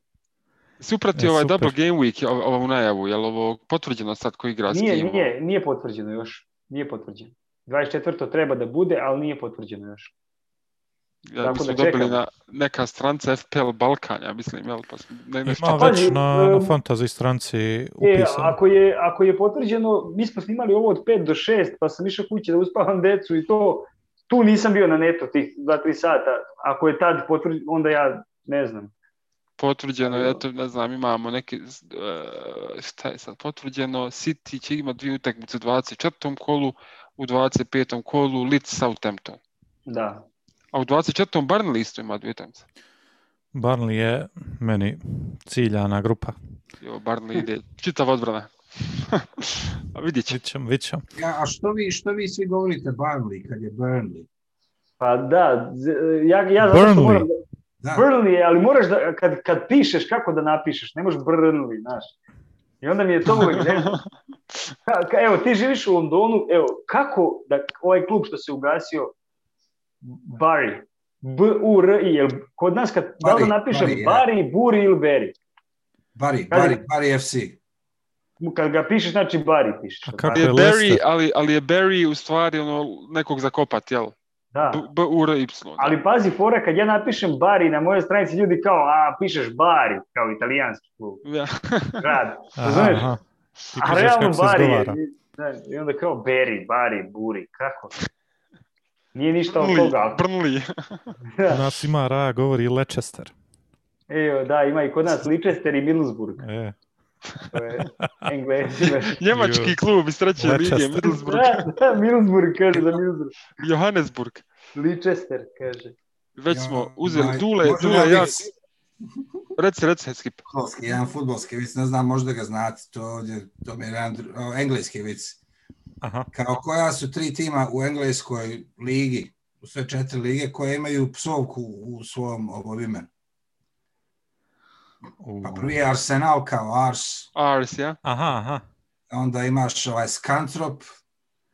Si upratio E, ovaj super. double game week, ov- ovu najavu, je li ovo potvrđeno sad ko igra s Nije, kim? nije, nije potvrđeno još. Nije potvrđeno. 24. treba da bude, ali nije potvrđeno još. Ja, tako da dobili na neka stranca FPL Balkan, ja mislim, jel? Pa ne, nešto Ima već na, na em, fantasy stranci E, upisano. ako je, ako je potvrđeno, mi smo snimali ovo od 5 do 6, pa sam išao kući da uspavam decu i to, tu nisam bio na netu tih 2-3 sata. Ako je tad potvrđeno, onda ja ne znam. Potvrđeno, Ali- eto, ne znam, imamo neki, e, šta je sad potvrđeno, City će imati dvije utakmice u 24. kolu, u 25. kolu Leeds Southampton. Da. A u 24. Burnley isto ima dvije utakmice. Barnley je meni ciljana grupa. Jo, Burnley ide, čitav odbrana. A će. Vidit ćemo, vidit ćemo. Ja, a što vi, što vi svi govorite Burnley kad je Burnley? Pa da, ja, ja zato što Burnley. moram... Da, Burnley, je, ali moraš da, kad, kad pišeš, kako da napišeš, ne možeš Burnley, znaš. I onda mi je to ka- Evo, ti živiš u Londonu, evo, kako da ovaj klub što se ugasio, Bari, B-U-R-I, jel kod nas kad da li da Bari, Bari. Bari, Buri ili Beri? Bari, Kaži- Bari, Bari FC. Kad ga pišeš, znači Bari pišeš. A kako je Barry, ali, ali je Barry u stvari ono, nekog zakopat, jel? Da. B, B, U, R, Y. da. Ali pazi, fora, kad ja napišem Bari na mojoj stranici, ljudi kao, a, pišeš Bari, kao italijanski klub, grad. Razumeš? aha. Ti A realno Bari je, da, i onda kao Beri, Bari, Buri, kako? Nije ništa od Brnli, toga. Brnli. U Da. nas ima Raja, govori Leicester. Evo, da, ima i kod nas Leicester i Middlesbrough. E, Englezi. Njemački klub iz treće lige. Middlesbrough, Da, da, Middlesbrough kaže za Middlesbrough. Johannesburg. Leicester kaže. Već Ja, smo uzeli maj- Dule, Dule, ja reci, reci, Skip. Futbolski, jedan futbolski vic, ne znam, možda ga znate, to, ovdje, to mi je jedan dru- o, engleski vic. aha. Kao koja su tri tima u engleskoj ligi, u sve četiri lige, koje imaju psovku u svom ovo imenu. U- Pa prvi je Arsenal kao Ars, Ars, ja? Aha, aha. onda imaš ovaj Scantrop,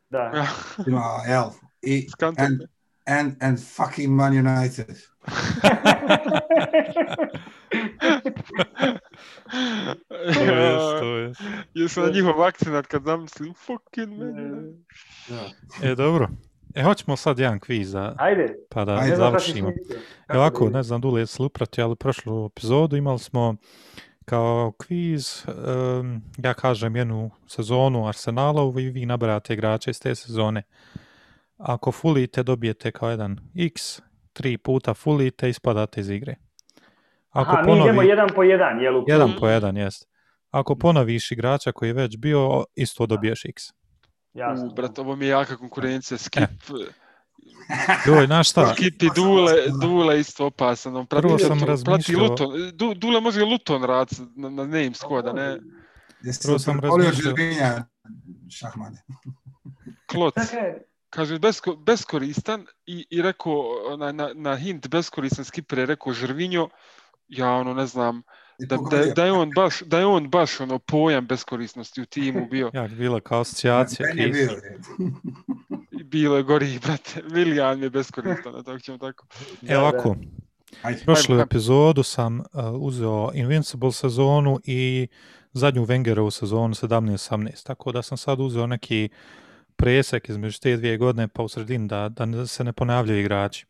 Da. Ima L, i Skantor. and, and, and fucking Man United. To je, to je. Jesam na njihov akcenat kad zamislim fucking man. Da. E, dobro. E, hoćemo sad jedan kviz da, Ajde, pa da Ajde. završimo. E, Kako ovako, ne znam Dule jesi li upratio, ali prošlu epizodu imali smo kao kviz, em, ja kažem jednu sezonu Arsenala i vi nabrajate igrače iz te sezone. Ako fulite, dobijete kao jedan x, tri puta fulite, ispadate iz igre. Ako Aha, mi idemo ponovi, jedan po jedan, jel? jedan po jedan, jest. Ako ponoviš igrača koji je već bio, isto dobiješ x. Jasno. U, brat, ovo mi je jaka konkurencija. Skip, Joj, znaš šta? Skip i Dule, Dule isto opasan. On prati, Prvo sam prati razmišljao- Luton. Du, Dule može i Luton rad na, na name squad, a ne Prvo sam razmišljao- šahmane. kloc. Dakle, Kaže, besko, beskoristan i, i rekao na, na, na hint beskoristan skipper je rekao Žrvinjo, ja ono ne znam, I da, da, da, je on baš, da je on baš ono pojam beskorisnosti u timu bio. Jak bila kao asocijacija. Meni je bio, Bilo je gori, brate. Willian je beskoristan, tako ćemo tako. Evo Da, ovako, Ajde. prošlu epizodu sam uh, uzeo Invincible sezonu i zadnju Wengerovu sezonu 17-18, tako da sam sad uzeo neki presek između te dvije godine pa u sredini da, da se ne ponavljaju igrači.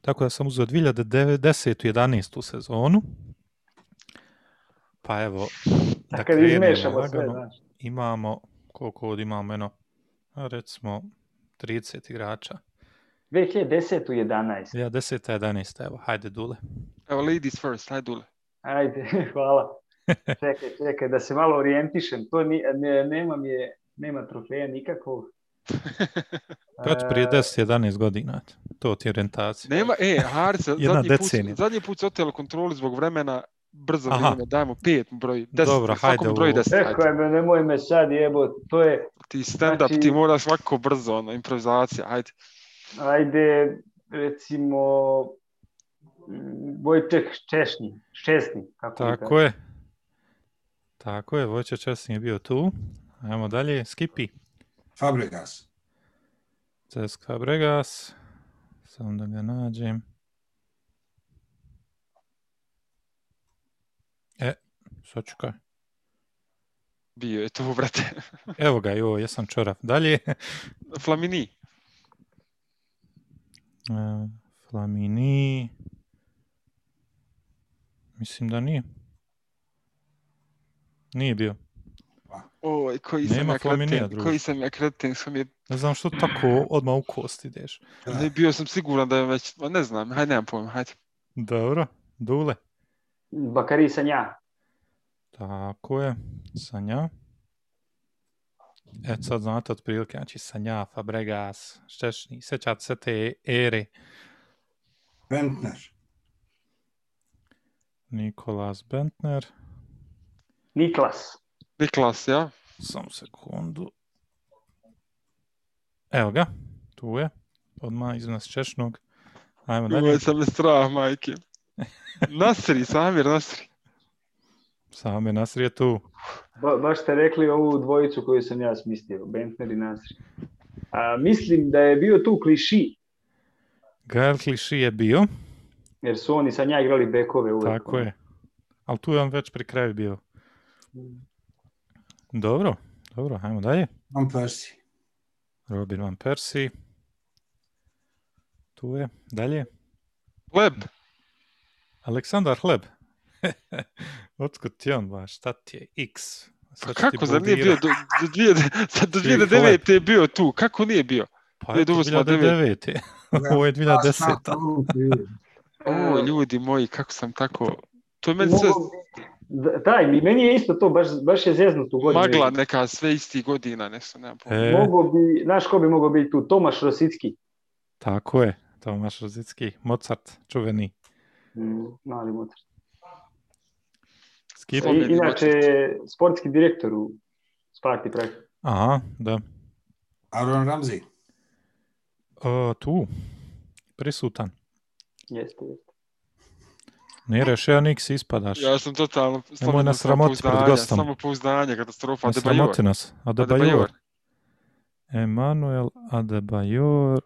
Tako da sam uzeo 2010. 11. sezonu. Pa evo, da kad krenemo izmešamo sve, lagano. znaš. Imamo, koliko ovdje imamo, eno, a recimo 30 igrača. 2010. 11. Ja 10. 11. Evo, hajde Dule. Evo, ladies first, hajde Dule. Ajde, hvala. Čekaj, čekaj, da se malo orijentišem. To ni, ne, nema mi je, nema trofeja nikakvog. Prije E, 10-11 godina. To ti je orientacija. Nema, e, Harce, zadnji put, zadnji put se otelo kontrolu zbog vremena, brzo Aha. vrijeme, dajmo pet broj, deset, Dobro, hajde broj deset, ajde. Rekao je me, nemoj me sad jebo, to je, Ti stand-up, Znači- ti moraš svako brzo, ono, improvizacija, ajde. ajde, recimo, Vojček Češnji, Šesni, kako Tako je. Tako je, Vojče Česni je bio tu. Ajmo dalje, Skipi. Fabregas. Cesk Fabregas. Samo da ga nađem. E, sad ću kaj. Bio je tu, brate. Evo ga, jo, jesam čorav. Dalje. Flamini. E, Flamini. Mislim da nije. Nije bio. Oj, koji sam Nema ja kreten, koji sam ja kreten, sam je, Ne znam što tako odmah u kost ideš. Da. ne, bio sam siguran da je već, ne znam, hajde, nemam pojma, hajde. Dobro, Dule. Bakari Sanja. Tako je, Sanja. E, sad znate otprilike, znači Sanja, Fabregas, Štešni, sećate se te ere. Bentner. Nikolas Bentner. Niklas. Niklas, ja? Samo sekundu. Evo ga, tu je. Odmah iznad Češnog. Ajmo dalje. Uveć sam me strah, majke. Nasri, Samir Nasri. Same Nasr je tu. Ba, baš ste rekli ovu dvojicu koju sam ja smislio, Bentner i Nasri. A, mislim da je bio tu kliši, Gael Kliši je bio, jer su oni sa nja igrali bekove uvek. tako je. Ali tu je on već pri kraju bio. Dobro, dobro, ajmo dalje. Van Persie. Robin Van Persie. Tu je. Dalje. Leb. Aleksandar Hleb. Otkud ti on baš? Šta ti je? X. Sad ti Kako, zar nije bio do, do, dvije, sad do Ti 2009. je bio tu, kako nije bio? Pa je eto, dobro smo 2009. Ovo je 2010. O, E, ljudi moji, kako sam tako... To je meni sve Da, mi- meni je isto to, baš, baš je zeznut u godinu. magla neka, sve istih godina, nešto, nemam pojma. E, Mogu bi, znaš ko bi mogao biti tu? Tomaš Rosicki. tako je. Tomaš Rozicki. Mozart, čuveni. Mm, mali motor. Skip. I, inače, sportski direktor u Sparti Prag. Aha, da. Aaron Ramsey. O, tu. Prisutan. Jeste, jeste. Ne rešio Nix ispadaš. Ja sam totalno Nemoj nas sramotiti pred gostom. Samo pouzdanje, katastrofa. Ne sramoti nas. Adebayor. Adebayor. Emanuel Adebayor.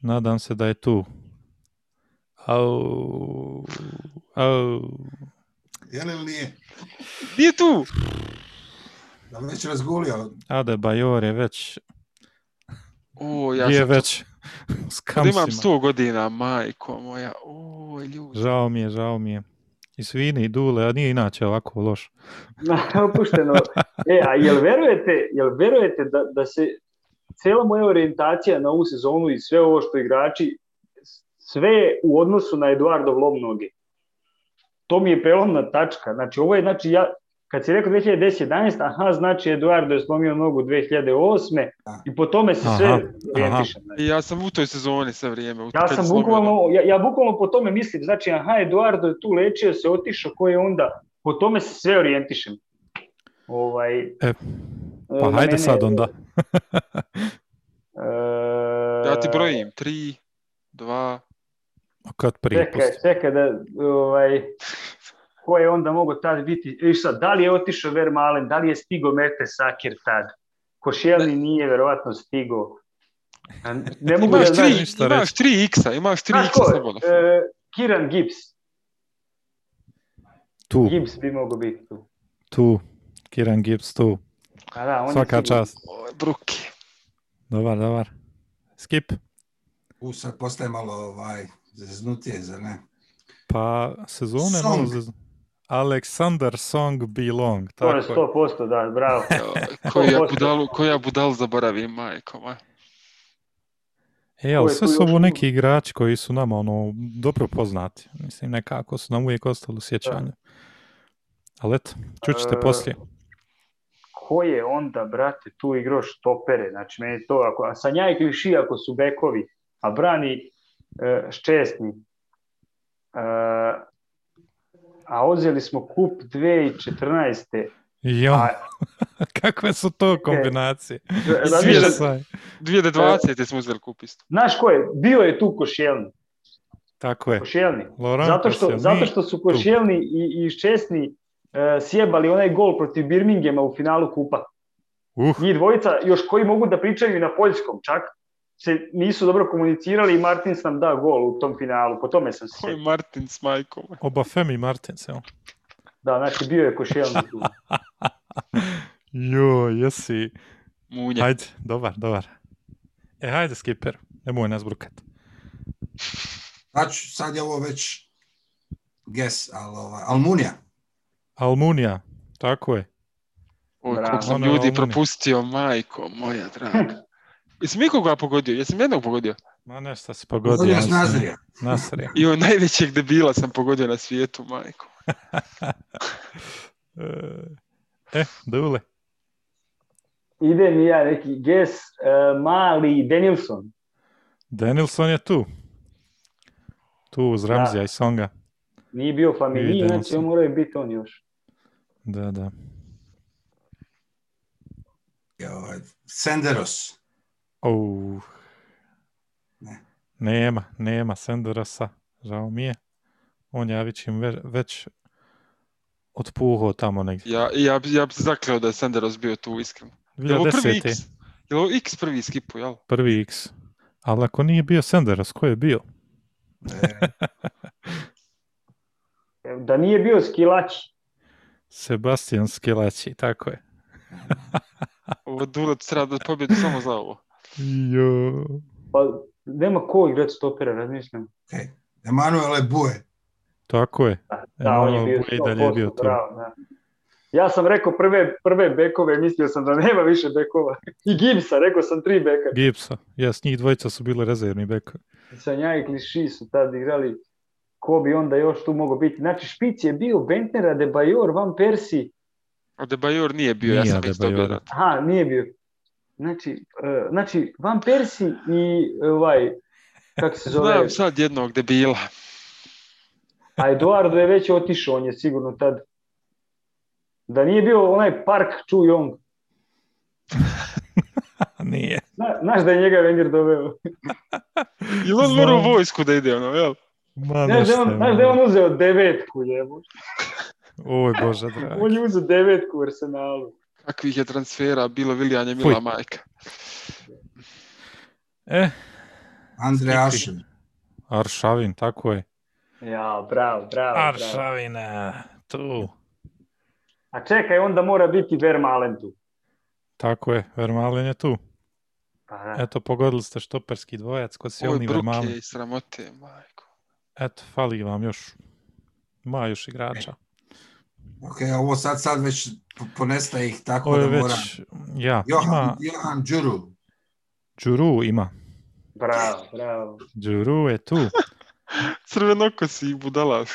Nadam se da je tu. Au. Au. Je li ili nije? Nije tu! Da već razgulio? Adebayor je već, O, ja je već s Kad imam kamsima. 100 godina, majko moja. O, ljudi. Žao mi je, žao mi je. I svini i dule, a nije inače ovako loš. Opušteno. E, a jel verujete, jel verujete da, da se cijela moja orijentacija na ovu sezonu i sve ovo što igrači, sve u odnosu na Eduardo Lobnoge. to mi je prelomna tačka. Znači, ovo je, znači, ja, kad si rekao 2010-11, aha, znači Eduardo je slomio nogu 2008. Da. i po tome se Aha, sve aha. orijentišem. znači. Ja sam u toj sezoni sve vrijeme. u Ja sam bukvalno, ja, ja bukvalno po tome mislim, znači, aha, Eduardo je tu lečio se, otišao, ko je onda, po tome se sve orijentišem. Ovaj, E, Pa na hajde mene- sad onda. E, Ja ti brojim. Tri, dva, A Kad prije Čekaj, čekaj da, ovaj, ko je onda mogao tad biti, i sad, da li je otišao Vermalen, da li je stigo Mete Sakir tad? Košelni nije verovatno stigo. Ne mogu da Imaš znaš. tri, ništa imaš reći. tri x-a, imaš tri Znaš x-a ko? slobodno. E, Kiran Gibbs. Tu, Gibbs bi mogao biti tu. tu. Kiran Gibbs tu. A da, on Svaka čast. Bruki. Dobar, dobar. Skip. U sad postaje malo ovaj, zeznutije, zar ne? Pa sezone Song. malo zez... Aleksandar Song Belong. To je Tako je. 100%, da, bravo. Koju ja budalu, koju ja budalu zaboravim, majko moja. E, ali je sve su ovo neki igrači koji su nama ono, dobro poznati. Mislim, nekako su nam uvijek ostali u sjećanju. Ali eto, čućete E, poslije. Ko je onda, brate, tu igrao štopere? Znači, meni to, ako, a Sanja i Kliši ako su bekovi, a brani Ščesni. E, a uzeli smo kup 2014. Jo, A, kakve su to kombinacije. razmišljam, CSI. 2020. smo uzeli kup isto. znaš ko je? Bio je tu Košelni. Tako je. Košelni. Laurent Zato što, Koscielny. zato što su Košelni i, i Ščesni e, sjebali onaj gol protiv Birminghama u finalu kupa. Uh, Njih dvojica, još koji mogu da pričaju i na poljskom čak, se nisu dobro komunicirali i Martins nam da gol u tom finalu. Po tome sam se Koji sjetio. Martin s majkom. oba Femi Martins, jel? Da, znači bio je Košelni tu. Jo, jesi. Munja. Hajde, dobar, dobar. E, hajde, skipper. Nemoj nas brukat. Znači, sad je ovo već guess, ali ovaj, Almunija. Almunija, tako je. Oj, koliko sam ljudi ono. propustio, majko moja draga. Jesam ikoga pogodio? Jesam jednog pogodio? Ma nešto si pogodio. Pogodio s mislim. Nazrija. Nasrija. I on najvećeg debila sam pogodio na svijetu, majko. E, e, Dule. Ide mi ja neki guess, uh, mali Danielson. Danielson je tu. Tu uz Ramzija i Songa. Nije bio familiji, znači moraju biti on još. Da, da. Je ovaj, Senderos. Oh. Ne. Nema, nema Senderosa. Žao mi je. On je već, im ve- već otpuhao tamo negdje. Ja, ja, ja bi se zakleo da je Senderos bio tu iskreno. Je ovo prvi 2010. X? Je ovo X prvi skipu, jel? Prvi X. Ali ako nije bio Senderos, ko je bio? E, Da nije bio Skilaći. Sebastian Skilaći, tako je. Ovo Dulet treba da pobjedi samo za ovo. Jo. Pa nema ko igrati stopera, razmišljam. okay. Emanuele Bue. Tako je. Da, on je Emanuel bio Bue i dalje je bio 100%, tu. bravo, da. Ja sam rekao prve, prve bekove, mislio sam da nema više bekova. I Gibbsa, rekao sam tri beka. Gibsa. Jes, njih dvojica su bile rezervni bekovi. Sanja i Kliši su tad igrali. Ko bi onda još tu mogao biti? Znači, špic je bio Bentner, Adebayor, Van Persi. A Debajor nije bio, ja Nije sam već Adebayor. dobio da. Aha, nije bio. Znači, e, znači Van Persi i ovaj, kako se zove, Znam sad jednog debila. a Eduardo je već otišao, on je sigurno tad. Da nije bio onaj Park Chu Yong. Nije. Zna, znaš da je njega Wenger doveo. Ili on mora u vojsku da ide, ono, jel? Ma Znaš da, on, znaš da je on uzeo devetku, jebo. Oj, Bože dragi. On je uzeo devetku u Arsenalu. Kakvih je transfera bilo Vilijanje Fuj. Mila majka. E, Andre. Ašin. Aršavin, tako je. Ja, bravo, bravo. Aršavina, tu. A čekaj, onda mora biti Vermaelen tu. Tako je, Vermalen je tu. Pa da. Eto, pogodili ste štoperski dvojac kod Oj, Sjelni Vermalen. i sramote, majko. Eto, fali vam još. Ma još igrača. Ok, ovo sad, sad već po- ponestaje ih tako Ovo je da već, ja, Johan, ima, Johan Đuru. Đuru ima. Bravo, bravo. Đuru je tu. Crvenokosi i budalaš.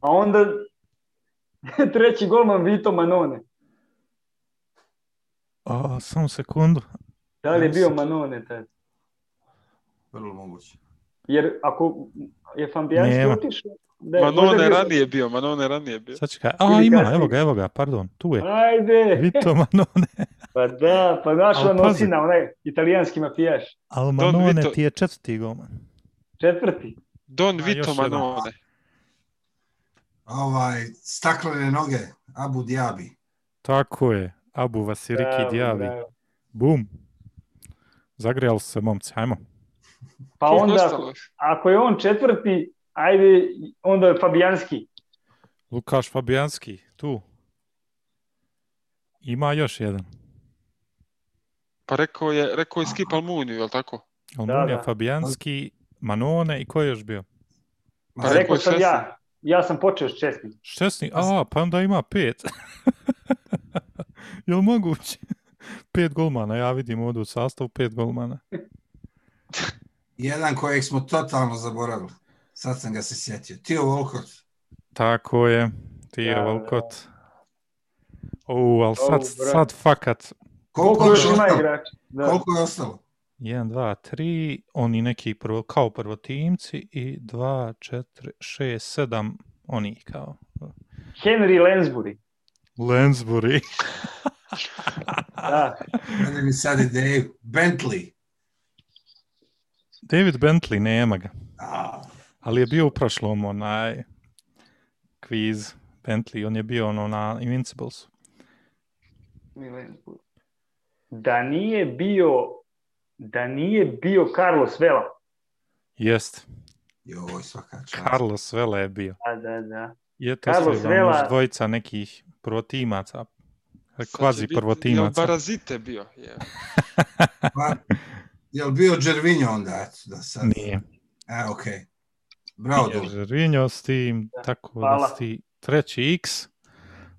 A onda treći golman Vito Manone. O, samo sekundu. Da li je bio Manone tad? Vrlo moguće. Jer ako je Fabijanski otišao... Da možda Manone je bio- ranije bio, Manone je ranije bio. Sad ću kaj- A, ima, kasnije. evo ga, evo ga, pardon, tu je. Ajde! Vito Manone. Pa da, pa naš Al on pazi. nosina, onaj italijanski mafijaš. Ali Manone Vito- ti je četvrti golman. Četvrti. Don A, Vito. Manone. Ovaj, staklene noge, Abu Dhabi. Tako je. Abu Vasiriki bravo. Bum. Zagrijali se momci, ajmo. Pa onda, ako je on četvrti, ajde, onda je Fabijanski. Lukaš Fabijanski, tu. Ima još jedan. Pa rekao je, rekao je Skip Almuniju, je li tako? Almunija da. Fabijanski, Manone i ko je još bio? Pa Pa rekao rekao je sam ja. Ja sam počeo s čestim. Šesni, a, pa onda ima pet. Jel moguće? pet golmana, ja vidim ovdje u sastavu pet golmana. Jedan kojeg smo totalno zaboravili. Sad sam ga se sjetio. Tio Volkot. Tako je, ti je Da, da. Volkot. O, ali sad, O, brate. sad fakat, Koliko, Koliko još je ima ostalo? igrača? Da. Koliko je ostalo? 1, 2, 3, oni neki prvo, kao prvotimci i 2, 4, 6, 7 oni kao Henry Lansbury. Lansbury. Da. Ajde mi sad ideju. Bentley. David Bentley, nema ga. A, Ali je bio u prošlom onaj kviz Bentley, on je bio ono na Invincibles. Da nije bio da nije bio Carlos Vela. Jest, joj, svaka čast. Carlos Vela je bio. Da, da, da. Je to Carlos sve Vela- dvojica nekih prvotimaca, kvazi biti- Jel prvotimaca. Barazite bio? Je. Pa, jel bio Đervinjo onda? Da sad... Nije. E, okej. Bravo, Dule. Žervinjo s tim, tako da hvala. si ti treći X.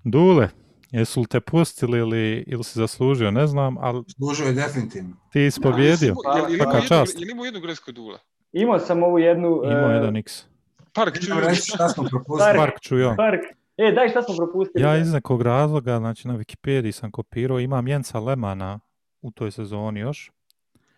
Dule, jesu li te pustili ili, ili si zaslužio, ne znam, ali Služio je definitivno. ti si pobjedio. Jel, jel, Svaka čast. jel imao jednu gresku dule? Imao sam ovu jednu Imao e, jedan X. Park čuju. šta smo propustili. Park ću ja. park. E, daj šta smo propustili? Ja iz nekog razloga, znači na Wikipediji sam kopirao, imam Jensa Lemana u toj sezoni još.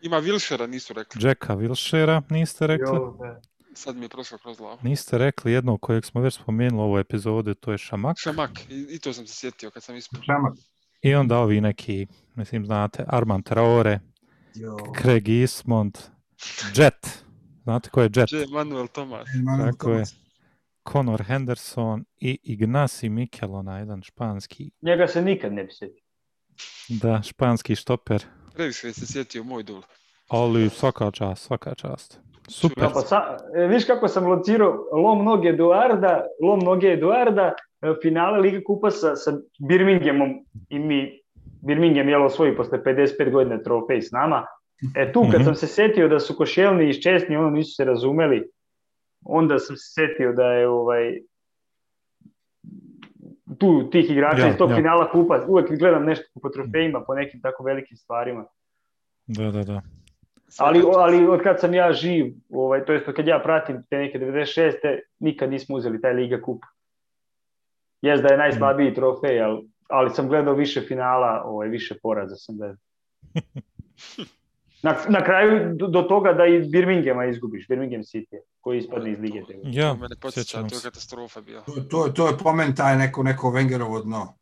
Ima Wilshera, nisu rekli. Jacka Wilshera, niste rekli. Jo, da. Sad mi je prošlo kroz glavu. Niste rekli jednog kojeg smo već spomenuli u ovoj epizodi, to je Šamak. Šamak, i, i to sam se sjetio kad sam ispao. Šamak. I onda ovi neki, mislim znate, Armand Traore, Jo. Craig Eastmond, Jet. Znate ko je Jet? J. Manuel Tomas. Tako je. Conor Henderson i Ignasi Mikel, onaj jedan španski, Njega se nikad ne bi sjetio. da, španski štoper. Previše se sjetio moj dul. Ali svaka čast, svaka čast. Super. Pa sa, e, viš kako sam locirao lom noge Eduarda, lom noge Eduarda, e, finale Lige Kupa sa, sa Birminghamom i mi Birmingham je osvoji posle 55 godina trofej s nama. E tu kad Mhm. sam se setio da su Košelni i Ščesni ono nisu se razumeli, onda sam se setio da je ovaj tu tih igrača Ja, iz tog ja. finala kupa, uvek gledam nešto po trofejima, po nekim tako velikim stvarima. Da, da, da. Ali, ali od kad sam ja živ, ovaj, to jest od kad ja pratim te neke 96. nikad nismo uzeli taj Liga kup. Jes da je najslabiji trofej, ali, ali sam gledao više finala, ovaj, više poraza sam gledao. Na, na kraju do, do toga da i Birminghama izgubiš, Birmingham City, koji ispadne iz Lige. Ja, to mene podsjeća, to je katastrofa bila. To, to, to je pomen taj neko, neko Wengerovo dno.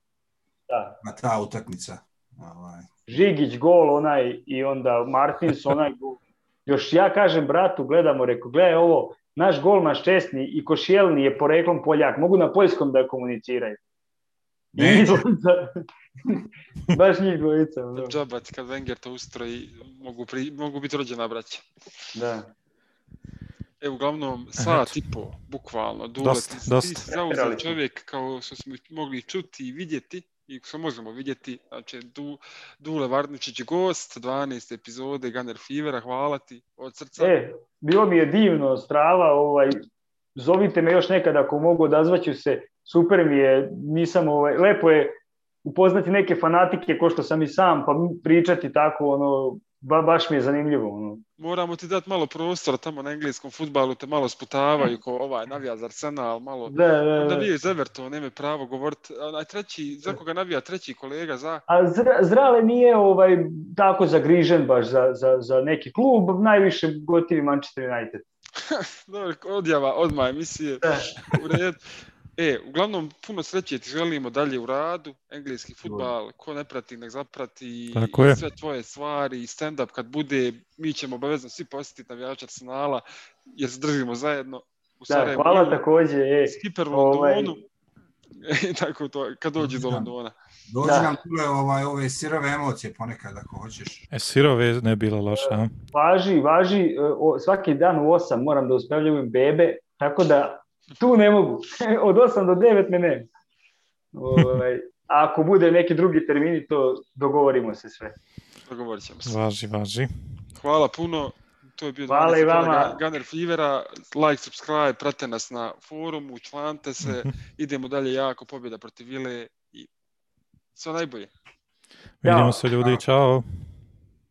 Da. Na ta utakmica. Ovaj. Žigić gol onaj i onda Martins onaj gol. Još ja kažem bratu, gledamo, reko, gledaj ovo, naš golman Ščesni i Košijelni je poreklom Poljak, mogu na poljskom da komuniciraju. Izgleda- Baš njih dvojica. ono. Džabac, kad Wenger to ustroji, mogu, pri, mogu biti rođena braća. Da. E, uglavnom, sat i po, bukvalno, Dule, Dosta, ti, dosta. ti si zauzet čovjek kao što smo mogli čuti i vidjeti, i što možemo vidjeti, znači du, Dule Varničić gost, 12 epizode Gunner Fevera, hvala ti od srca. E, bilo mi je divno, strava, ovaj, zovite me još nekad ako mogu, odazvaću se, super mi je, nisam, ovaj, lepo je upoznati neke fanatike ko što sam i sam, pa pričati tako, ono, ba, baš mi je zanimljivo. Ono. Moramo ti dati malo prostora tamo na engleskom futbalu, te malo sputavaju ko ovaj navija za Arsenal, malo... Da, da, da. Navija iz Everton, nema pravo govoriti. Onaj treći, za koga navija treći kolega, za... A Zra, Zrale nije ovaj, tako zagrižen baš za, za, za neki klub, najviše gotivi Manchester United. Dobro, odjava odmah emisije. Da. U redu. E, uglavnom, puno sreće ti želimo dalje u radu, engleski futbal, ko ne prati, nek zaprati Tako je. sve tvoje stvari, stand-up kad bude, mi ćemo obavezno svi posjetiti navijača Arsenala, jer se držimo zajedno u Da, Sarajevu. hvala takođe. E, Skipper u Ovaj- Londonu. I tako to, kad dođe do Da. Londona. Dođi Da. nam tule ovaj, ove sirove emocije ponekad ako hoćeš. E, sirove ne bilo loše, a? važi, važi, e, o, svaki dan u 8 moram da uspavljujem bebe, tako da tu ne mogu. Od 8 do 9 me nema. Ovaj, a ako bude neki drugi termini, to dogovorimo se sve. Dogovorit ćemo se. Važi, važi. Hvala puno. To je bio Hvala 12. i vama. Gunner Fevera. Like, subscribe, prate nas na forumu, člante se. Idemo dalje jako, pobjeda protiv Vile i sve najbolje. Vidimo se ljudi, čao.